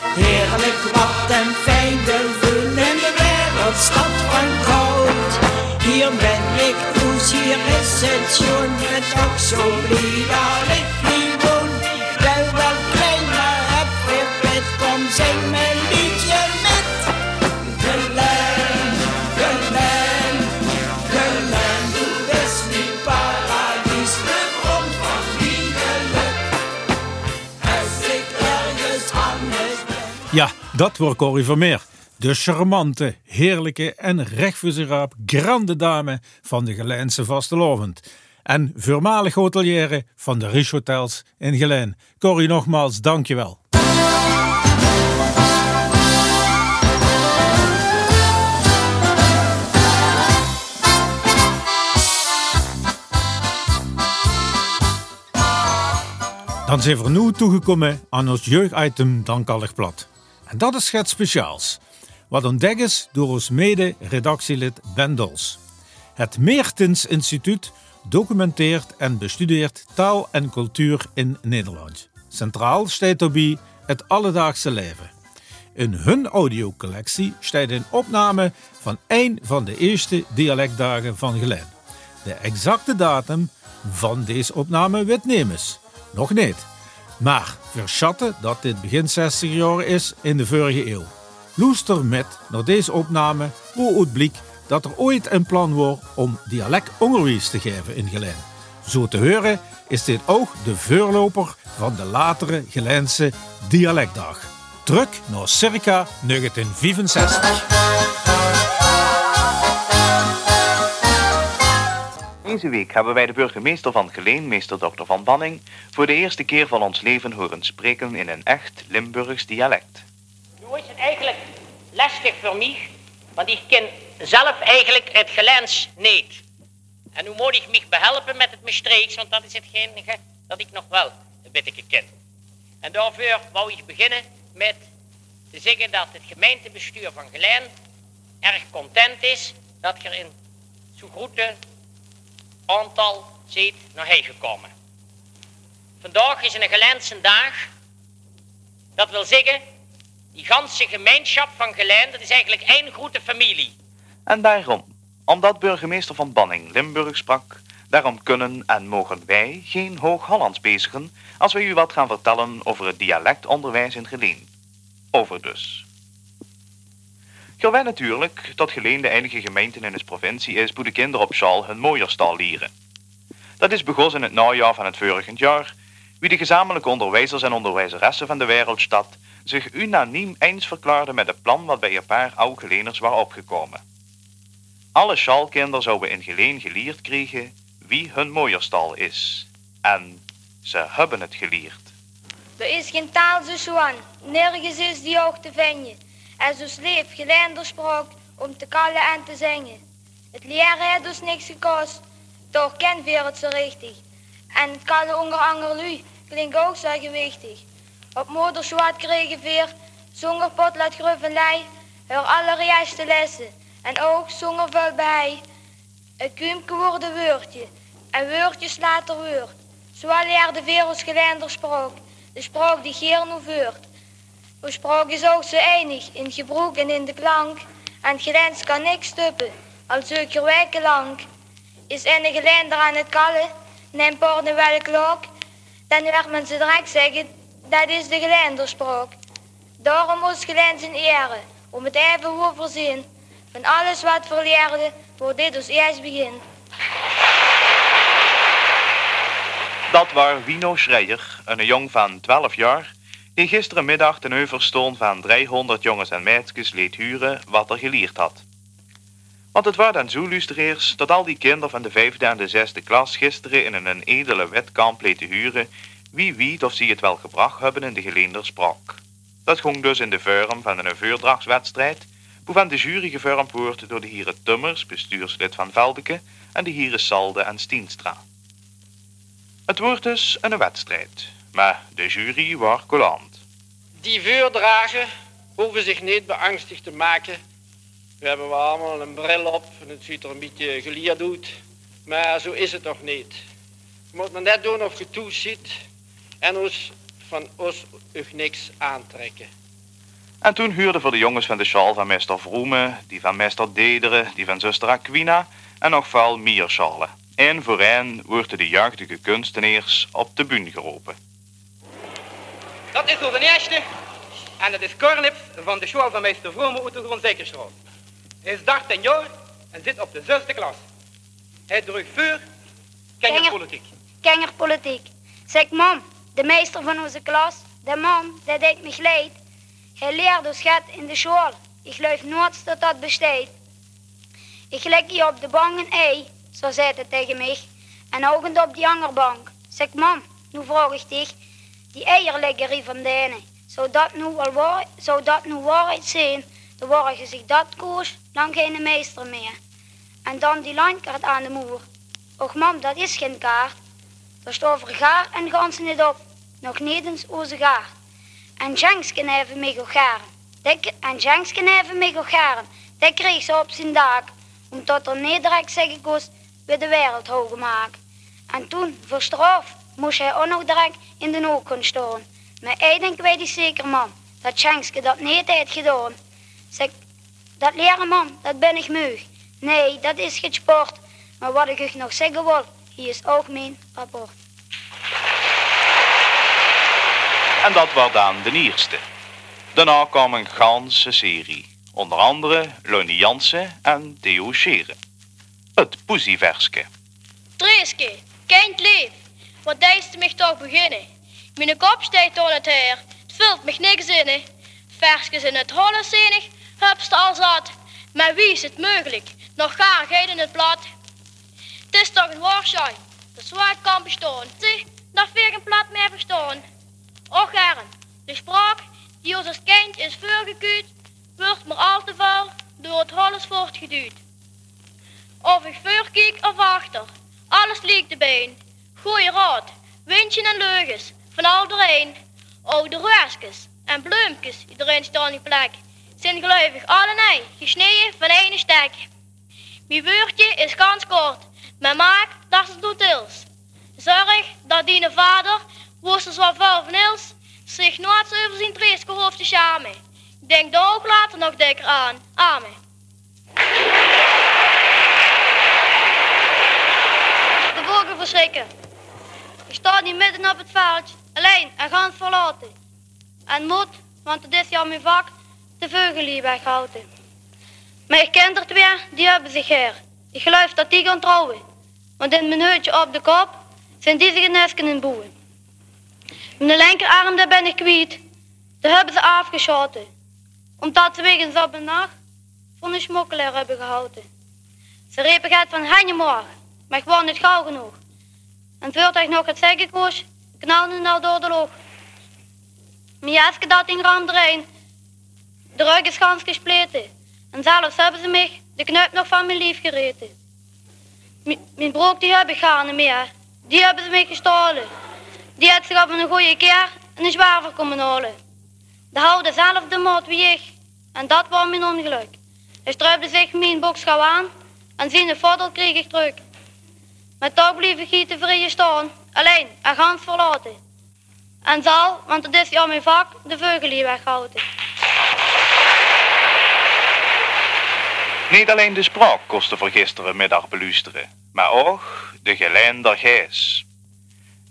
Heerlijk wat een fijn gevoel in de wereld stad van. Hier ben ik Koes, hier is het schoon, het ook zo blij ik hier woon. Wel wel klein, maar heb weer pit, kom zing mijn liedje met. Geleen, geleen, geleen, du bist mijn paradies, de bron van mijn geluk. Als ik ergens anders ben. Ja, dat wordt Corrie Vermeer. De charmante, heerlijke en recht voor zijn raap grande dame van de Gelijnse vastelovend. En voormalig hotelière van de Rich Hotels in Gelijn. Corrie, nogmaals, dankjewel. Dan zijn we nu toegekomen aan ons jeugditem Dankallig Plat. En dat is het speciaals. Wat ontdekt is door ons mede-redactielid Ben Dols. Het Meertens Instituut documenteert en bestudeert taal en cultuur in Nederland. Centraal staat daarbij het alledaagse leven. In hun audiocollectie staat een opname van een van de eerste dialectdagen van Gelijn. De exacte datum van deze opname weet nemens. Nog niet. Maar verschatten dat dit begin 60 jaar is in de vorige eeuw. Loester met naar deze opname hoe het blijkt dat er ooit een plan was om dialectonderwijs te geven in Gelijn. Zo te horen is dit ook de voorloper van de latere Gelijnse dialectdag. Terug naar circa 1965. Deze week hebben wij de burgemeester van Geleen, meester Dr. Van Banning, voor de eerste keer van ons leven horen spreken in een echt Limburgs dialect. Nu is het eigenlijk lastig voor mij, want ik ken zelf eigenlijk het Gelens niet. En nu moet ik me behelpen met het Maastrichts, want dat is hetgeen dat ik nog wel een beetje ken. En daarvoor wou ik beginnen met te zeggen dat het gemeentebestuur van Gelijn erg content is dat er in zo grote aantal zit naar hij gekomen. Vandaag is een Gelense dag. Dat wil zeggen, die ganse gemeenschap van Gelen, dat is eigenlijk één grote familie. En daarom, omdat burgemeester van Banning Limburg sprak, daarom kunnen en mogen wij geen Hoog-Hollands bezigen als wij u wat gaan vertellen over het dialectonderwijs in Geleen. Over dus. Gewij natuurlijk dat Geleen de enige gemeente in de provincie is waar de kinderen op school hun mooierstaal leren. Dat is begonnen in het najaar van het vorige jaar, wie de gezamenlijke onderwijzers en onderwijzeressen van de wereldstad zich unaniem eens verklaarden met het plan wat bij een paar oude geleners was opgekomen. Alle schalkinderen zouden in Geleen geleerd krijgen wie hun mooierstal is. En ze hebben het geleerd. Er is geen taal zo zwaar, nergens is die ook te vinden. En zo sleef gelenderspraak om te kallen en te zingen. Het leren heeft dus niks gekost, toch kent weer het zo richtig. En het kallen onder angerlu klinkt ook zo gewichtig. Op moederswaard kregen weer, zonder pot laat lei, heur allerjuiste lessen. En ook zonder veel bij. Een kuimke wordt een woordje, en woordjes later woord. Zo leerde werelds gelenderspraak, de spraak die geer nu voert. Uw spraak is ook zo enig in gebruik en in de klank. En gelens kan niks stuppen, al zeker weken lang. Is een gelender aan het kallen, neemt porden wel een klok. Dan werd men ze direct zeggen, dat is de gelenderspraak. Daarom moest gelens in ere, om het even hoe voorzien. Van alles wat verleerde, wordt dit ons eerst begin. Dat was Wino Schreier, een jong van 12 jaar, die gisterenmiddag ten overstoon van 300 jongens en meisjes leed huren wat er geleerd had. Want het was dan zo dat al die kinderen van de vijfde en de zesde klas gisteren in een edele wetkamp leten huren wie weet of ze het wel gebracht hebben in de geleender sprak. Dat ging dus in de vorm van een vuurdragswedstrijd, waarvan de jury gevormd door de heren Tummers, bestuurslid van Veldeke, en de heren Salde en Stienstra. Het wordt dus een wedstrijd, maar de jury was coulant. Die vuurdragen hoeven zich niet beangstigd te maken. We hebben wel allemaal een bril op en het ziet er een beetje gelierd uit. Maar zo is het nog niet. Je moet maar net doen of je toeziet en ons van ons niks aantrekken. En toen huurde voor de jongens van de sjaal van meester Vroemen, die van meester Dederen, die van zuster Aquina en nog veel meer sjalen. En voor hen worden de jeugdige kunstenaars op de bühne geroepen. Dat is onze eerste. En dat is Cornip van de school van meester Vrome uit de Grondzekerstraat. Hij is 13 jaar en zit op de zesde klas. Hij drukt vuur, kengerpolitiek. Kengerpolitiek. Zeg mam, de meester van onze klas, de man, dat deed me leid. Hij leerde ons gaat in de school. Ik geloof nooit dat dat besteedt. Ik leg hier op de bank een ei, zo zei hij tegen mij. En oogend op die angerbank. Zeg mam, nu vraag ik dich, die eierleggerie van denen. Zou dat nu al waar, zou dat nu waarheid zijn, dan je zich dat koos, dan geen meester meer. En dan die landkaart aan de moer. Och mam, dat is geen kaart. Daar staat voor gaar en ganzen niet op. Nog niet eens onze gaar. En Jenksken hebben mij garen. En Jenksken hebben mij garen. Dat kreeg ze op zijn dak. Omdat er direct zeggen kost, weer de wereld hoog maken. En toen, voor straf, moest hij ook nog direct in de hoek kunnen. Maar één denk weet ik zeker, man, dat Jenksken dat niet heeft gedaan. Zeg, dat leren, man, dat ben ik moe. Nee, dat is geen sport. Maar wat ik nog zeggen wil, hier is ook mijn rapport. En dat was dan de eerste. Daarna kwam een ganse serie. Onder andere Lonnie Jansen en Theo Scheren. Het poesieverske. Dreeske, kind lief, wat deist mij toch beginnen? Mijn kop steekt aan het heer, het vult me niks in. Versjes in het holle zenig, hupst al zat. Maar wie is het mogelijk? Nog gaarigheid in het blad. Het is toch een waarschuwing, dat zwaar kan bestaan. Zie, dat weer een plat meer verstaan. Och heren, de spraak die ons als kind is voorgekuut, wordt maar al te veel door het holles voortgeduwd. Of ik voorkijk of achter, alles liegt erbij. Goeie raad, windje en leugens, van al doorheen. Oude ruiskes en bloempjes, iedereen staan in plek. Zijn gelukkig alle nee, gesneden van ene stek. Mijn woordje is ganz kort, Mijn maak, dat is doetils. Zorg dat die vader, woesters wat vuil van ils, zich nooit treeske hoofd te schamen. Denk daar ook later nog dikker aan. Amen. De vogel verschrikken. Ik sta niet midden op het veld, alleen en gaan verlaten. En moet, want het is ja mijn vak, de vogel weghouden. Mijn kinderen twee, die hebben zich her. Ik geloof dat die gaan trouwen. Want in mijn heutje op de kop zijn die zich nesken in boeien. Mijn linkerarm, daar ben ik kwijt. Daar hebben ze afgeschoten. Omdat ze wegens op nacht voor een smokkelaar hebben gehouden. Ze repen gaat van Hanje morgen, maar gewoon niet gauw genoeg. En voordat ik nog het zeggen koos, knalde nou door de lucht. Mijn jasje dat in ram erin. De rug is gans gespleten. En zelfs hebben ze mij de knuip nog van mijn lief gereten. Mijn broek die heb ik gaan meer. Die hebben ze mij gestolen. Die had zich op een goede keer een zwaver komen halen. De houden zelf de moord wie ik. En dat was mijn ongeluk. Hij struipte zich mijn boksschouw aan en zijn voordeel kreeg ik terug. Maar toch bleef ik hier tevreden staan, alleen en gans verlaten. En zal, want het is ja mijn vak, de vogel hier weghouden. Niet alleen de spraak kostte voor gisterenmiddag beluisteren, maar ook de gelijn der gijs.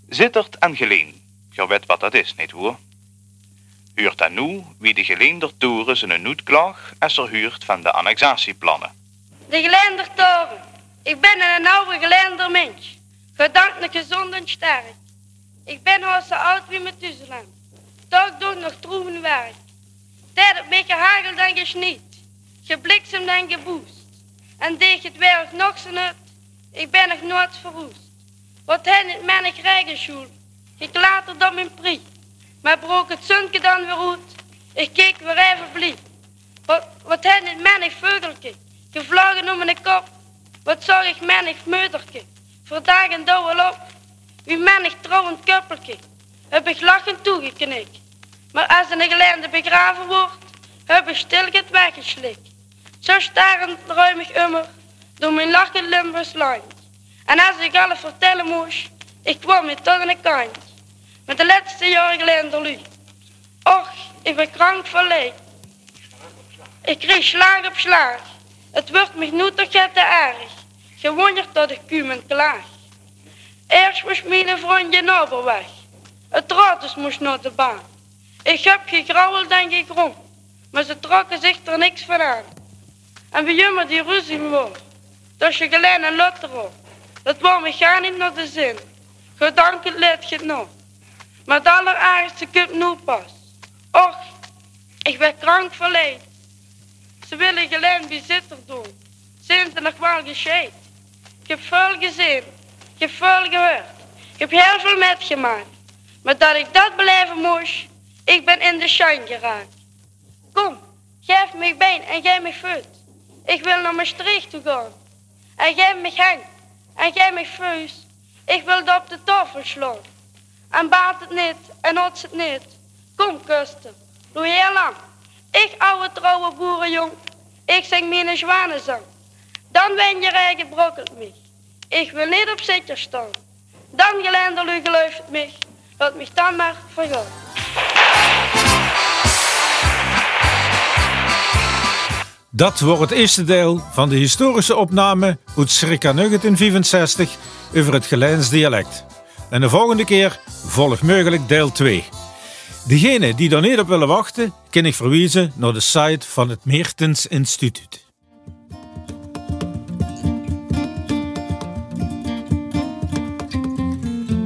Zittert en geleen, je weet wat dat is, niet hoor? Huurt dan nu wie de geleender toren zijn noet klag en er huurt van de annexatieplannen. De gelender toren. Ik ben een oude gelender mens. Gedankt gezond en sterk. Ik ben al zo oud wie Methuselah. Toch doe ik nog troeven werk. Tijd op mij gehageld en gesniet. Gebliksem en geboest. En deed het werk nog zo nut. Ik ben nog nooit verroest. Wat hen het mijn rijgenschoel. Ik laat het op mijn priet. Maar broek het zunke dan weer uit. Ik keek weer even blij. Wat, wat hen het mijn veugeltje. Gevlogen om mijn kop. Wat zag ik menig meuterke. Vandaag en douwel op. Wie menig trouwend kuppeltje. Heb ik lachend toegeknikt. Maar als een geleende begraven wordt. Heb ik stil het weggeslikt. Zo starend ruim ik immer. Door mijn lachen Limburgs land. En als ik alles vertellen moest. Ik kwam toch aan de kant. Met de laatste jaren geleden lui. Och, ik ben krank van leed. Ik kreeg slag op slag. Het wordt me nu toch te erg. Gewonderd dat ik u klaag. Eerst moest mijn vriendje Nobel weg. Het rood moest naar de baan. Ik heb gegrauweld en gegrom. Maar ze trokken zich er niks van aan. En bij jummer die ruzie wordt. Dat je gelijk en lotter op. Dat wou me gaan niet naar de zin. Gedanken let je nog. Maar het alleraardigste kunt nu pas. Och, ik ben krank verleid. Ze willen gelijk bezitter doen. Zijn ze nog wel gescheid? Ik heb veel gezien. Ik heb veel gehoord. Ik heb heel veel metgemaakt. Maar dat ik dat beleven moest, ik ben in de shine geraakt. Kom, geef me been en geef me voet. Ik wil naar Maastricht toe gaan. En geef me hang en geef me vuist. Ik wil dat op de tafel. En baat het niet en hot het niet. Kom, kusten. Doe heel lang. Ik, oude trouwe boerenjong. Ik zing mijn zwanenzang. Dan ben je rijk brokkelt mij. Ik wil niet op zitje staan. Dan gelender u gelooft mij. Laat mij dan maar vergaan. Dat wordt het eerste deel van de historische opname uit circa 1965 over het Gelijns dialect. En de volgende keer volgt mogelijk deel 2. Degene die daar niet op willen wachten, kan ik verwijzen naar de site van het Meertens Instituut.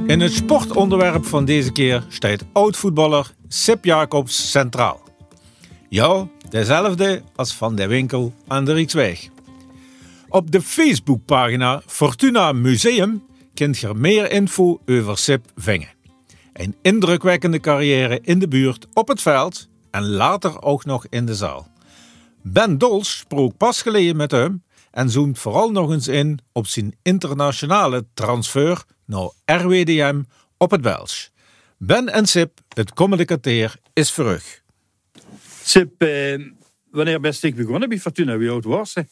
In het sportonderwerp van deze keer staat oud-voetballer Sip Jacobs centraal. Ja, dezelfde als van de winkel aan de Rijksweg. Op de Facebookpagina Fortuna Museum kunt je meer info over Sip vingen. Een indrukwekkende carrière in de buurt, op het veld en later ook nog in de zaal. Ben Dols sprak pas geleden met hem en zoomt vooral nog eens in op zijn internationale transfer naar RWDM op het Welsh. Ben en Sip, het communicateer, is verrug. Sip, eh, wanneer ben ik begonnen bij Fortuna? Wie oud was ze?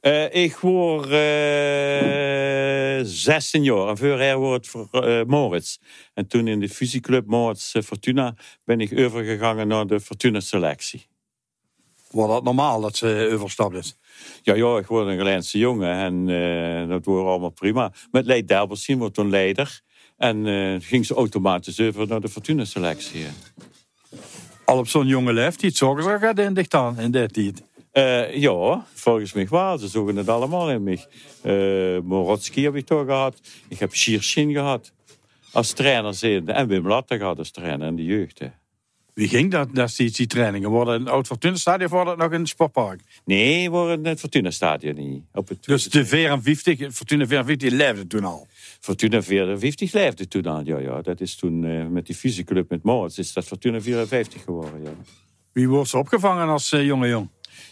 Eh, ik word eh 16 jaar en voorher wordt voor Moritz. En toen in de fusieclub Moritz Fortuna ben ik overgegaan naar de Fortuna selectie. Wordt dat normaal dat ze overstapt is? Ja, ja, ik word een Gelijnse jongen en dat wordt allemaal prima. Met Leid Delbersien wordt toen leider. En eh, ging ze automatisch over naar de Fortuna selectie. Al op zo'n jonge leeftijd zorgen gaat in dicht aan in die tijd. Eh, ja, volgens mij wel. Ze zoeken het allemaal in mij. Morotski heb ik toch gehad. Ik heb Schierschin gehad. Als trainer. En Wim Latte gehad als trainer in de jeugd. hè. Wie ging dat, dat die, die trainingen? Worden in het oud Fortuna stadion of wordt het nog in het sportpark? Nee, in het Fortuna stadion niet. Op het Dus de 54, Fortuna 54 leefde toen al. Fortuna 54 leefde toen al, ja, ja. Dat is toen eh, met die fusieclub met Moritz is dat Fortuna 54 geworden, ja. Wie wordt ze opgevangen als eh, jonge jong?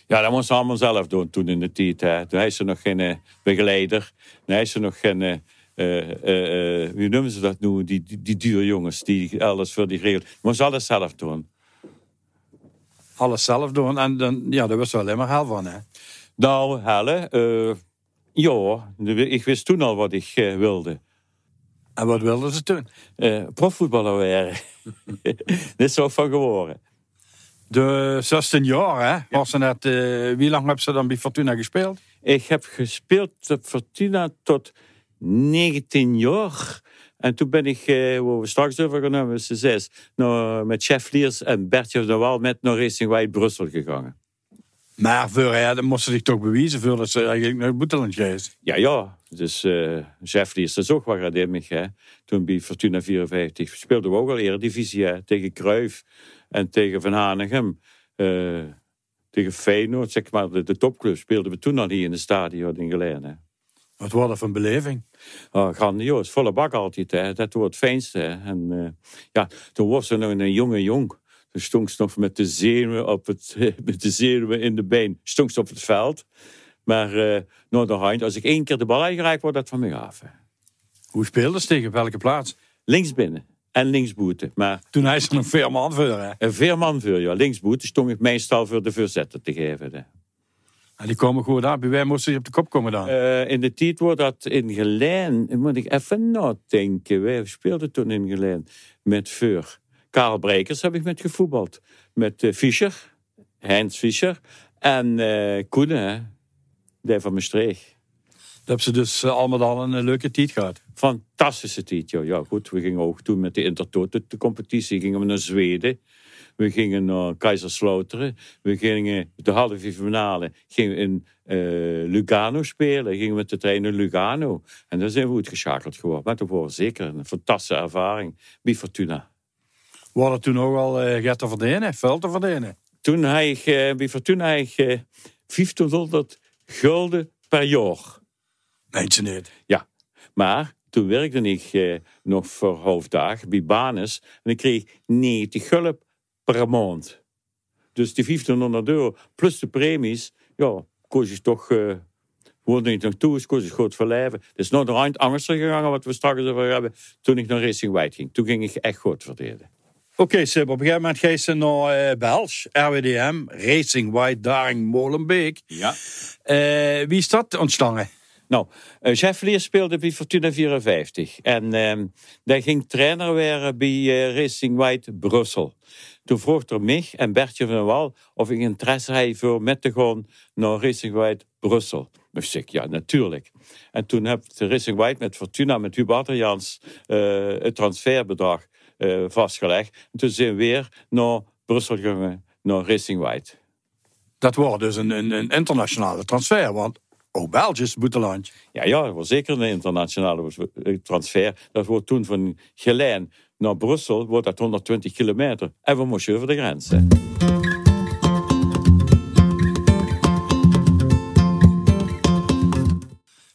Ja, dat moest ze allemaal zelf doen toen in de tijd. Hè. Toen is ze nog geen eh, begeleider. Toen is ze nog geen... eh, eh, eh, eh, noemen ze dat nu? Die, die, die dure jongens die alles voor die regelen. Moest ze alles zelf doen. Alles zelf doen en dan, ja, daar was wel alleen maar hel van, hè? Nou, Helle, eh, ja, ik wist toen al wat ik wilde. En wat wilden ze toen? Eh profvoetballer werden. Dit is zo van geworden. De 16 jaar, hè? Was ze net, wie lang hebben ze dan bij Fortuna gespeeld? Ik heb gespeeld op Fortuna tot 19 jaar. En toen ben ik, eh, waar we straks over gaan hebben, ze zes, naar, met Chef Liers en Bertje de Waal met naar Racing White Brussel gegaan. Maar voor, ja, dan moesten ze zich toch bewijzen voordat ze eigenlijk naar het buitenland geweest. Ja, ja. Dus eh Chef Liers is ook wat. Hè. Toen bij Fortuna 54 speelden we ook al Eredivisie hè, tegen Cruijff en tegen Van Hanegem. Eh, tegen Feyenoord, zeg maar, de, de topclub speelden we toen al hier in het stadion in Geleen. Wat voor een beleving? Oh, grandioos, volle bak altijd. Hè. Dat wordt het fijnste. hè. En eh, ja, toen was ze nog een jonge jong. Toen stond ze nog met de zenuwen, op het, met de zenuwen in de been. Stond ze op het veld. Maar eh naar de hand, als ik één keer de bal aangeraakt word dat van mij af. hè. Hoe speelden ze tegen welke plaats? Links binnen en linksboeten. Maar Toen hij ze nog veel man voor, hè? een veerman voor, ja. Linksboeten stond ik meestal voor de voorzetter te geven. hè. En die komen goed aan. Bij wij moesten ze op de kop komen dan. Eh, in de tijd wordt dat in Gelijn, moet ik even nadenken. Wij speelden toen in Gelijn met Veur. Karel Brekers heb ik met gevoetbald. Met eh, Fischer, Heinz Fischer en eh Koenen, hè. die van Maastricht. Dat hebben ze dus eh, allemaal al een eh, leuke tijd gehad. Fantastische tijd, ja. ja. Goed, we gingen ook toen met de Intertoto, de competitie, gingen we naar Zweden. We gingen naar Kaiserslauteren. We gingen de halve finale gingen in eh, Lugano spelen. Gingen we met de trein naar Lugano. En daar zijn we goed geschakeld geworden. Maar dat was zeker een fantastische ervaring bij Fortuna. We hadden toen ook al eh gaat te verdienen, veld te verdienen. Toen had ik eh, bij Fortuna ik, eh, 1500 gulden per jaar. Meent ze niet. Ja, maar toen werkte ik eh, nog voor hoofddag bij Banes. En ik kreeg 90 gulden per maand. Dus die 1500 euro plus de premies, ja, koos je toch... eh woonde ik nog toe, is koos ik goed verlijven. Het is nog een eind anders gegaan, wat we straks over hebben, toen ik naar Racing White ging. Toen ging ik echt goed verdelen. Oké, Sib, op een gegeven moment ga je naar eh Belge, RWDM, Racing White, Daring, Molenbeek. Ja. Eh, wie is dat ontstaan? Nou, uh, Jeff Leer speelde bij Fortuna 54. En ehm hij ging trainer worden bij eh, Racing White Brussel. Toen vroeg er mij en Bertje van Wal of ik interesse had voor met te gaan naar Racing White Brussel. Ik zeg, ja, natuurlijk. En toen heb de Racing White met Fortuna, met Hubert Adriaans, eh het transferbedrag eh, vastgelegd. En toen zijn we weer naar Brussel gegaan, naar Racing White. Dat wordt dus een, een, een internationale transfer, want ook België is boetelandje. Ja, ja, dat was zeker een internationale transfer. Dat wordt toen van Gelijn naar Brussel, wordt dat 120 kilometer. En we moesten over de grens. hè.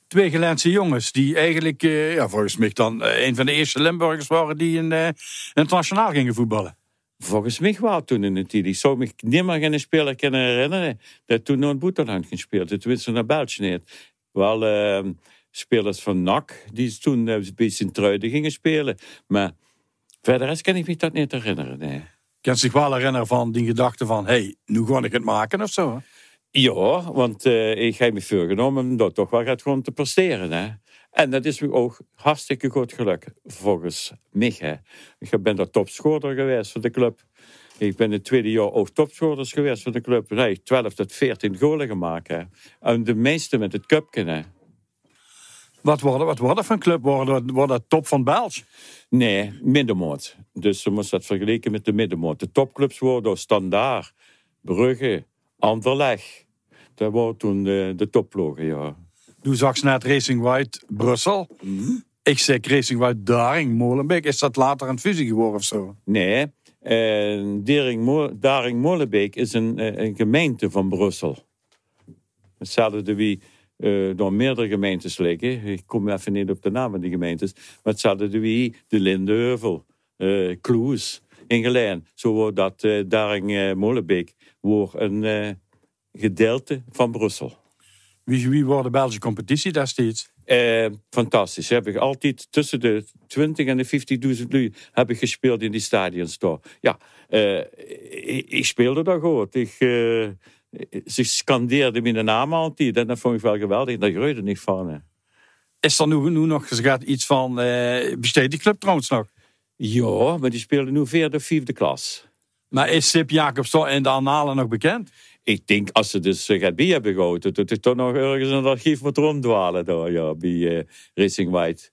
Twee Gelijnse jongens die eigenlijk, eh, ja, volgens mij dan eh, een van de eerste Limburgers waren die in, eh, internationaal gingen voetballen. Volgens mij wel toen in de tijd. Ik zou me niet meer geen speler kunnen herinneren dat toen het Boeterland ging spelen. Tenminste naar België niet. Wel eh, spelers van NAC die toen eh, bij Sint-Truiden gingen spelen. Maar verder rest kan ik me dat niet herinneren. Nee. Kan zich wel herinneren van die gedachte van, hé, hey, nu ga ik het maken of zo. hè? Ja, want eh, ik heb me voorgenomen om dat toch wel gaat gewoon te presteren. Hè. En dat is me ook hartstikke goed gelukt, volgens mij. Hè. Ik ben daar topscorer geweest voor de club. Ik ben het tweede jaar ook topscorers geweest voor de club. Nee, 12 tot 14 golen gemaakt. Hè. En de meeste met het cupje. Wat worden, wat worden van club? Worden, worden top van België? Nee, middenmoot. Dus je moet dat vergelijken met de middenmoot. De topclubs worden Standaard, Brugge, Anderlecht. Dat waren toen de, de ja. Toen zag net Racing White Brussel. Ik zeg Racing White Daring Molenbeek. Is dat later een fusie geworden of zo? Nee, eh, Daring, Daring Molenbeek is een, eh, een gemeente van Brussel. Hetzelfde wie eh, door meerdere gemeentes liggen. Ik kom even niet op de naam van die gemeentes. Maar hetzelfde wie de Lindeheuvel, eh Kloes, in Geleen. Zo wordt dat eh, Daring eh, Molenbeek wordt een gedeelte van Brussel. Wie, wie wordt de Belgische competitie destijds? Eh, fantastisch. Heb ik altijd tussen de 20 en de 50.000 lui heb ik gespeeld in die stadions daar. Ja, eh, ik, ik speelde daar goed. Ik, eh, ze scandeerden mijn naam altijd en dat vond ik wel geweldig. Daar groeide niet van. Hè. Is er nu, nu nog gaat iets van... eh besteedt die club trouwens nog? Ja, maar die speelden nu vierde of vijfde klas. Maar is Sip Jacobs toch in de annalen nog bekend? Ik denk, als ze dus uh, gaat bij hebben gehouden, dat het toch nog ergens het archief moet ronddwalen daar, ja, bij eh, Racing White.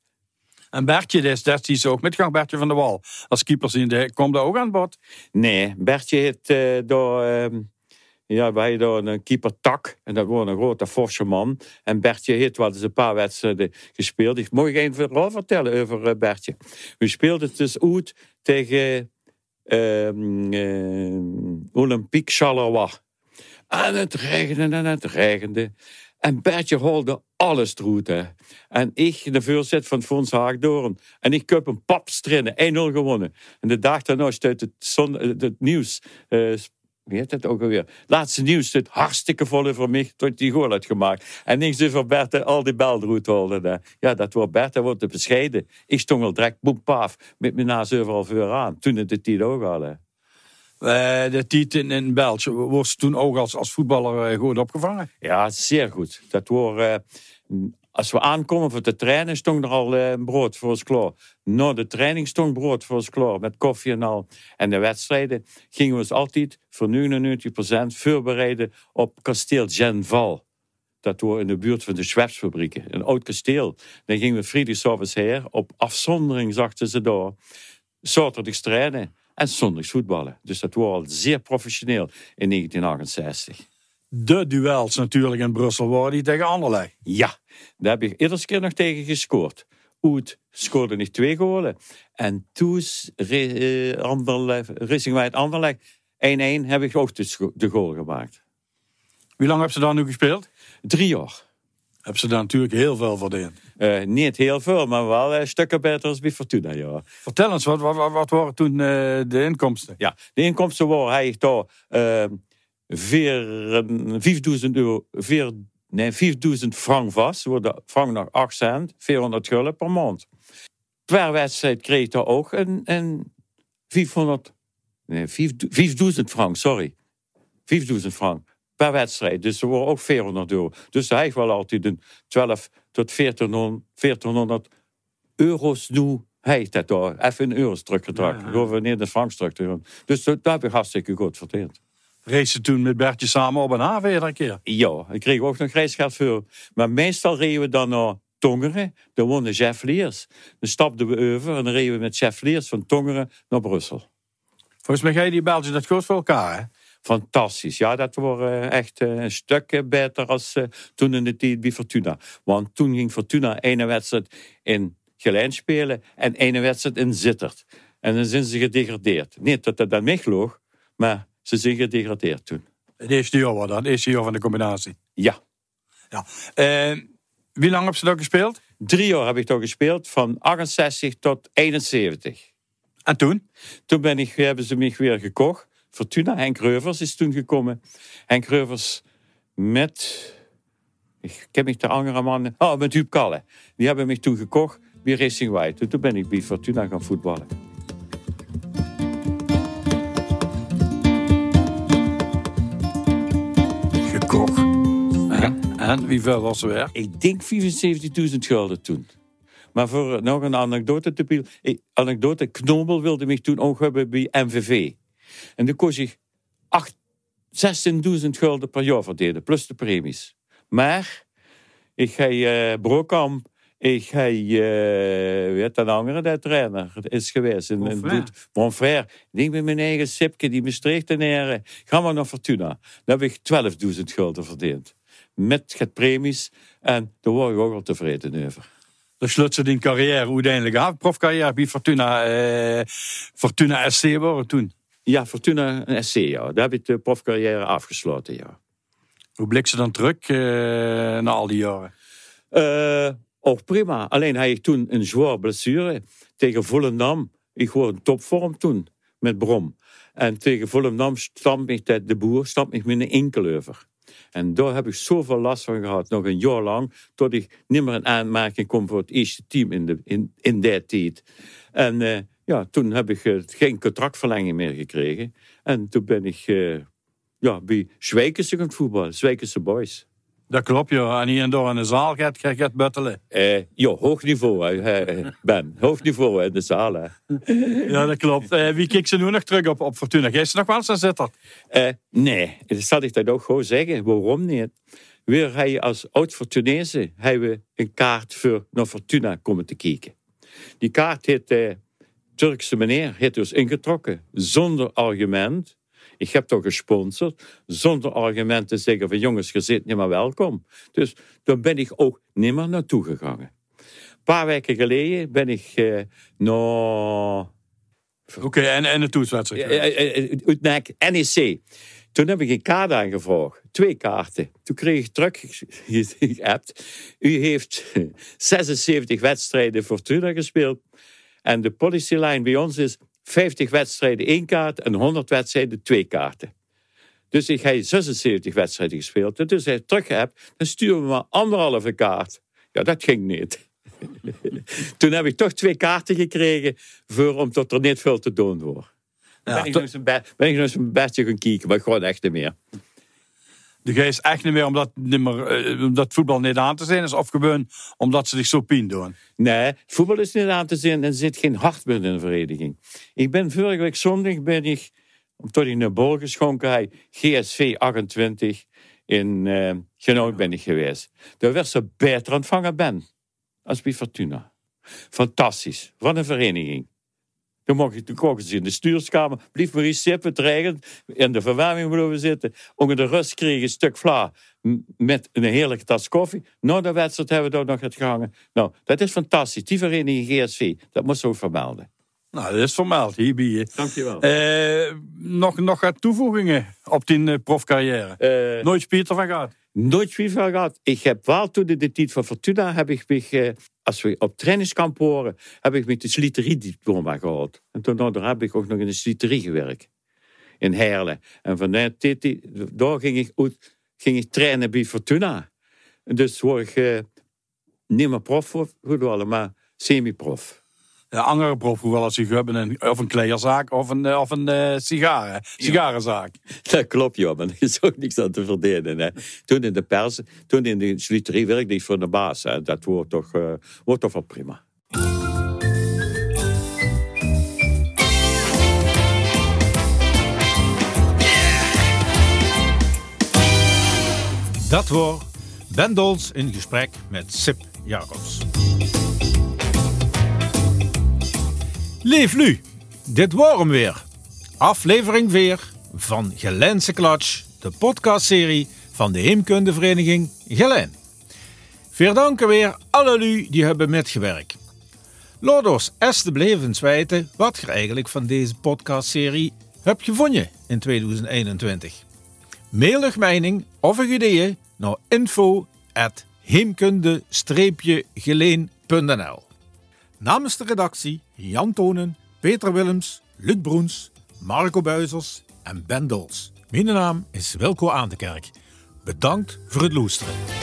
En Bertje, dat is destijds ook metgang Bertje van der Wal. Als keeper zien, de, komt daar ook aan bod? Nee, Bertje heeft eh ehm, ja, wij hadden een keeper Tak. En dat was een grote forse man. En Bertje heeft wel eens een paar wedstrijden gespeeld. Ik mag even verhaal vertellen over eh, Bertje. We speelden dus uit tegen ehm eh, Olympique Charleroi. En het regende en het regende. En Bertje holde alles. Hè. En ik, de voorzet van Fons Haagdoorn. En ik heb een pap strinnen, 1-0 gewonnen. En de dag daarna stuit het, het nieuws... eh, wie heet het ook alweer? Laatste nieuws, het hartstikke vol voor mij tot die goal had gemaakt. En ik ze voor Bert al die bel eruit holden. hè. Ja, dat wordt Bert, dat wordt te bescheiden. Ik stond al direct, boem, paf, met mijn naast overal voor aan. Toen het de tijd ook al. hè. Eh, de titel in, in België was toen ook als, als voetballer eh, goed opgevangen. Ja, zeer goed. Dat wordt, als we aankomen voor de training, stond er al eh, brood voor ons klaar. Na de training stond brood voor ons klaar, met koffie en al. En de wedstrijden gingen we ons altijd voor 99% voorbereiden op kasteel Genval. Dat was in de buurt van de Schweppsfabrieken, een oud kasteel. Dan gingen we vrijdagavond her, op afzondering zachten ze daar. Zaterdags trainen en zondags voetballen. Dus dat was al zeer professioneel in 1968 de duels natuurlijk in Brussel worden die tegen Anderlecht. Ja, daar heb ik iedere keer nog tegen gescoord. Oet scoorde niet twee golen. En Toes, Re, eh, Anderlecht, 1-1 heb ik ook de, goal gemaakt. Wie lang hebben ze dan nu gespeeld? Drie jaar. Heb ze daar natuurlijk heel veel verdiend? Eh, niet heel veel, maar wel eh, stukken beter als bij Fortuna. Ja. Vertel eens, wat, wat, wat waren toen de inkomsten? Ja, de inkomsten waren eigenlijk door 4, 4000 ehm, euro, 4, nee, 4000 frank vast. Worden frank naar 8 cent, 400 gulden per maand. Per wedstrijd kreeg hij ook een, een 500, nee, 5000 frank, sorry. 5000 frank per wedstrijd. Dus er worden ook 400 euro. Dus hij heeft wel altijd een 12 tot 1400, 1400 euro's nu hij dat daar. Even in euro's teruggedragen. Ja, ja. Wanneer de frank terug Dus dat heb ik hartstikke goed verteerd. Race toen met Bertje samen op een haven iedere keer. Ja, ik kreeg ook nog reisgeld voor. Maar meestal reden we dan naar Tongeren. Daar woonde Jeff Leers. Dan stapten we over en dan reden we met Jeff Leers van Tongeren naar Brussel. Volgens mij ga je die België dat goed voor elkaar, hè? Fantastisch. Ja, dat was eh, echt eh, een stuk eh, beter als toen in de tijd bij Fortuna. Want toen ging Fortuna ene wedstrijd in Gelijn spelen en ene wedstrijd in Zittert. En dan zijn ze gedegradeerd. Niet dat dat dan meegeloog, maar ze zijn gedegradeerd toen. Het eerste jaar was dat, het eerste jaar van de combinatie. Ja. ja. Eh, wie lang hebben ze daar gespeeld? Drie jaar heb ik daar gespeeld, van 68 tot 71. En toen? Toen ben ik, hebben ze mij weer gekocht. Fortuna, Henk Reuvers is toen gekomen. Henk Reuvers met... Ik ken mich de andere mannen... Oh, met Huub Kalle. Die hebben mij toen gekocht bij Racing White. En toen ben ik bij Fortuna gaan voetballen. En wie veel was er weer? Ik denk 75.000 gulden toen. Maar voor eh, nog een anekdote te bieden. ik- Anekdote, Knobel wilde mij toen ook hebben bij MVV. En dan kost ik acht- 16.000 gulden per jaar verdelen, plus de premies. Maar ik ga eh Brokamp, ik ga, eh weet een andere dat trainer is geweest. In Bonfrère. Doet-. Ik denk met mijn eigen sipke, die Maastricht en heren. Ga maar naar Fortuna. Dan heb ik 12.000 gulden verdiend. Met het premies. En daar word ik ook wel tevreden over. Dus sluit ze die carrière uiteindelijk af. Profcarrière bij Fortuna, eh, Fortuna SC worden toen. Ja, Fortuna SC, ja. Daar heb ik de profcarrière afgesloten, ja. Hoe blik ze dan terug eh, na al die jaren? Eh, ook prima. Alleen had ik toen een zwaar blessure tegen Volendam. Ik was in topvorm toen met Brom. En tegen Volendam stamp ik de boer stamp ik met een enkel over. En daar heb ik zoveel last van gehad, nog een jaar lang, tot ik niet meer in aanmerking kom voor het eerste team in, de, in, in die tijd. En eh, ja, toen heb ik eh, geen contractverlenging meer gekregen. En toen ben ik eh, ja, bij Zwijkense gaan voetballen, Zwijkense Boys. Dat klopt, ja. En hier en door in de zaal gaat, gaat, buttelen. Eh, ja, hoog niveau, hè, eh, Ben. Hoog niveau in de zaal. Hè. Ja, dat klopt. Eh, wie kijkt ze nu nog terug op, op Fortuna? Geest ze nog wel eens aan zitten? Eh, nee, dat zal ik dat ook gewoon zeggen. Waarom niet? Weer hij als oud-Fortunese hebben we een kaart voor naar Fortuna komen te kijken. Die kaart heeft de Turkse meneer heeft dus ingetrokken, zonder argument. Ik heb toch gesponsord, zonder argument te zeggen van jongens, je zit niet meer welkom. Dus daar ben ik ook niet meer naartoe gegaan. Een paar weken geleden ben ik eh naar Oké, en, en de toetswedstrijd? eh, eh, eh, NEC, NEC. Toen heb ik een kaart aangevraagd. Twee kaarten. Toen kreeg ik terug geappt. U heeft 76 wedstrijden Fortuna gespeeld. En de policy line bij ons is 50 wedstrijden één kaart en 100 wedstrijden twee kaarten. Dus ik heb 76 wedstrijden gespeeld. En dus hij terug heb, dan sturen we maar anderhalve kaart. Ja, dat ging niet. Toen heb ik toch twee kaarten gekregen voor, om tot er niet veel te doen wordt. Ja, ben, ik nog eens een be- ben ik nog eens een bedje gaan kijken, maar gewoon echt niet meer. De geest echt niet meer omdat, niet meer, eh, omdat voetbal niet aan te zijn is, of gewoon omdat ze zich zo pijn doen. Nee, voetbal is niet aan te zien en er zit geen hart meer in de vereniging. Ik ben vorige week zondag ben ik, tot ik naar Bol geschonken heb, GSV 28 in Genoot ben ik geweest. Daar werd ze beter ontvangen ben als bij Fortuna. Fantastisch, wat een vereniging. Toen koken ze in de stuurskamer, blief Marie sippen, dreigen, in de verwarming blijven zitten. Onder de rust kreeg ik een stuk vla met een heerlijke tas koffie. Na de wedstrijd hebben we daar nog het gehangen. Nou, dat is fantastisch. Die vereniging GSV, dat moet zo vermelden. Nou, dat is vermeld hier bij je. Dankjewel. Eh, nog, nog wat toevoegingen op die eh, profcarrière? Eh, Nooit spijt van gehad? Nooit veel gehad. Ik heb wel toen de tijd van Fortuna, heb ik me, eh, als we op trainingskamp horen, heb ik met de slieteriediploma gehad. En toen daar heb ik ook nog in de slieterie gewerkt. In Heerlen. En vanuit dit, daar ging ik, ging ik trainen bij Fortuna. En dus word ik eh, niet meer prof maar semi-prof. De andere prof, hoewel als je hebben een, of een kleerzaak of een, eh, of een eh, sigaren, sigarenzaak. Dat klopt, joh, maar er is ook niks aan te verdienen. Hè. Toen in de pers, toen in de slieterie werkte ik voor de baas. Hè. Dat wordt toch, eh, wordt toch wel prima. Dat wordt Ben Dols in gesprek met Sip Jacobs. Leef nu, dit was hem weer. Aflevering 4 van Gelense Klatsch, de podcastserie van de Heemkundevereniging Gelijn. Veel danken weer alle lu die hebben metgewerkt. Laat ons weten wat je eigenlijk van deze podcastserie hebt gevonden in 2021. Mail mening of je ideeën naar info heemkunde-geleen.nl Namens de redactie Jan Tonen, Peter Willems, Luc Broens, Marco Buizers en Ben Dols. Mijn naam is Wilco Aandekerk. Bedankt voor het luisteren.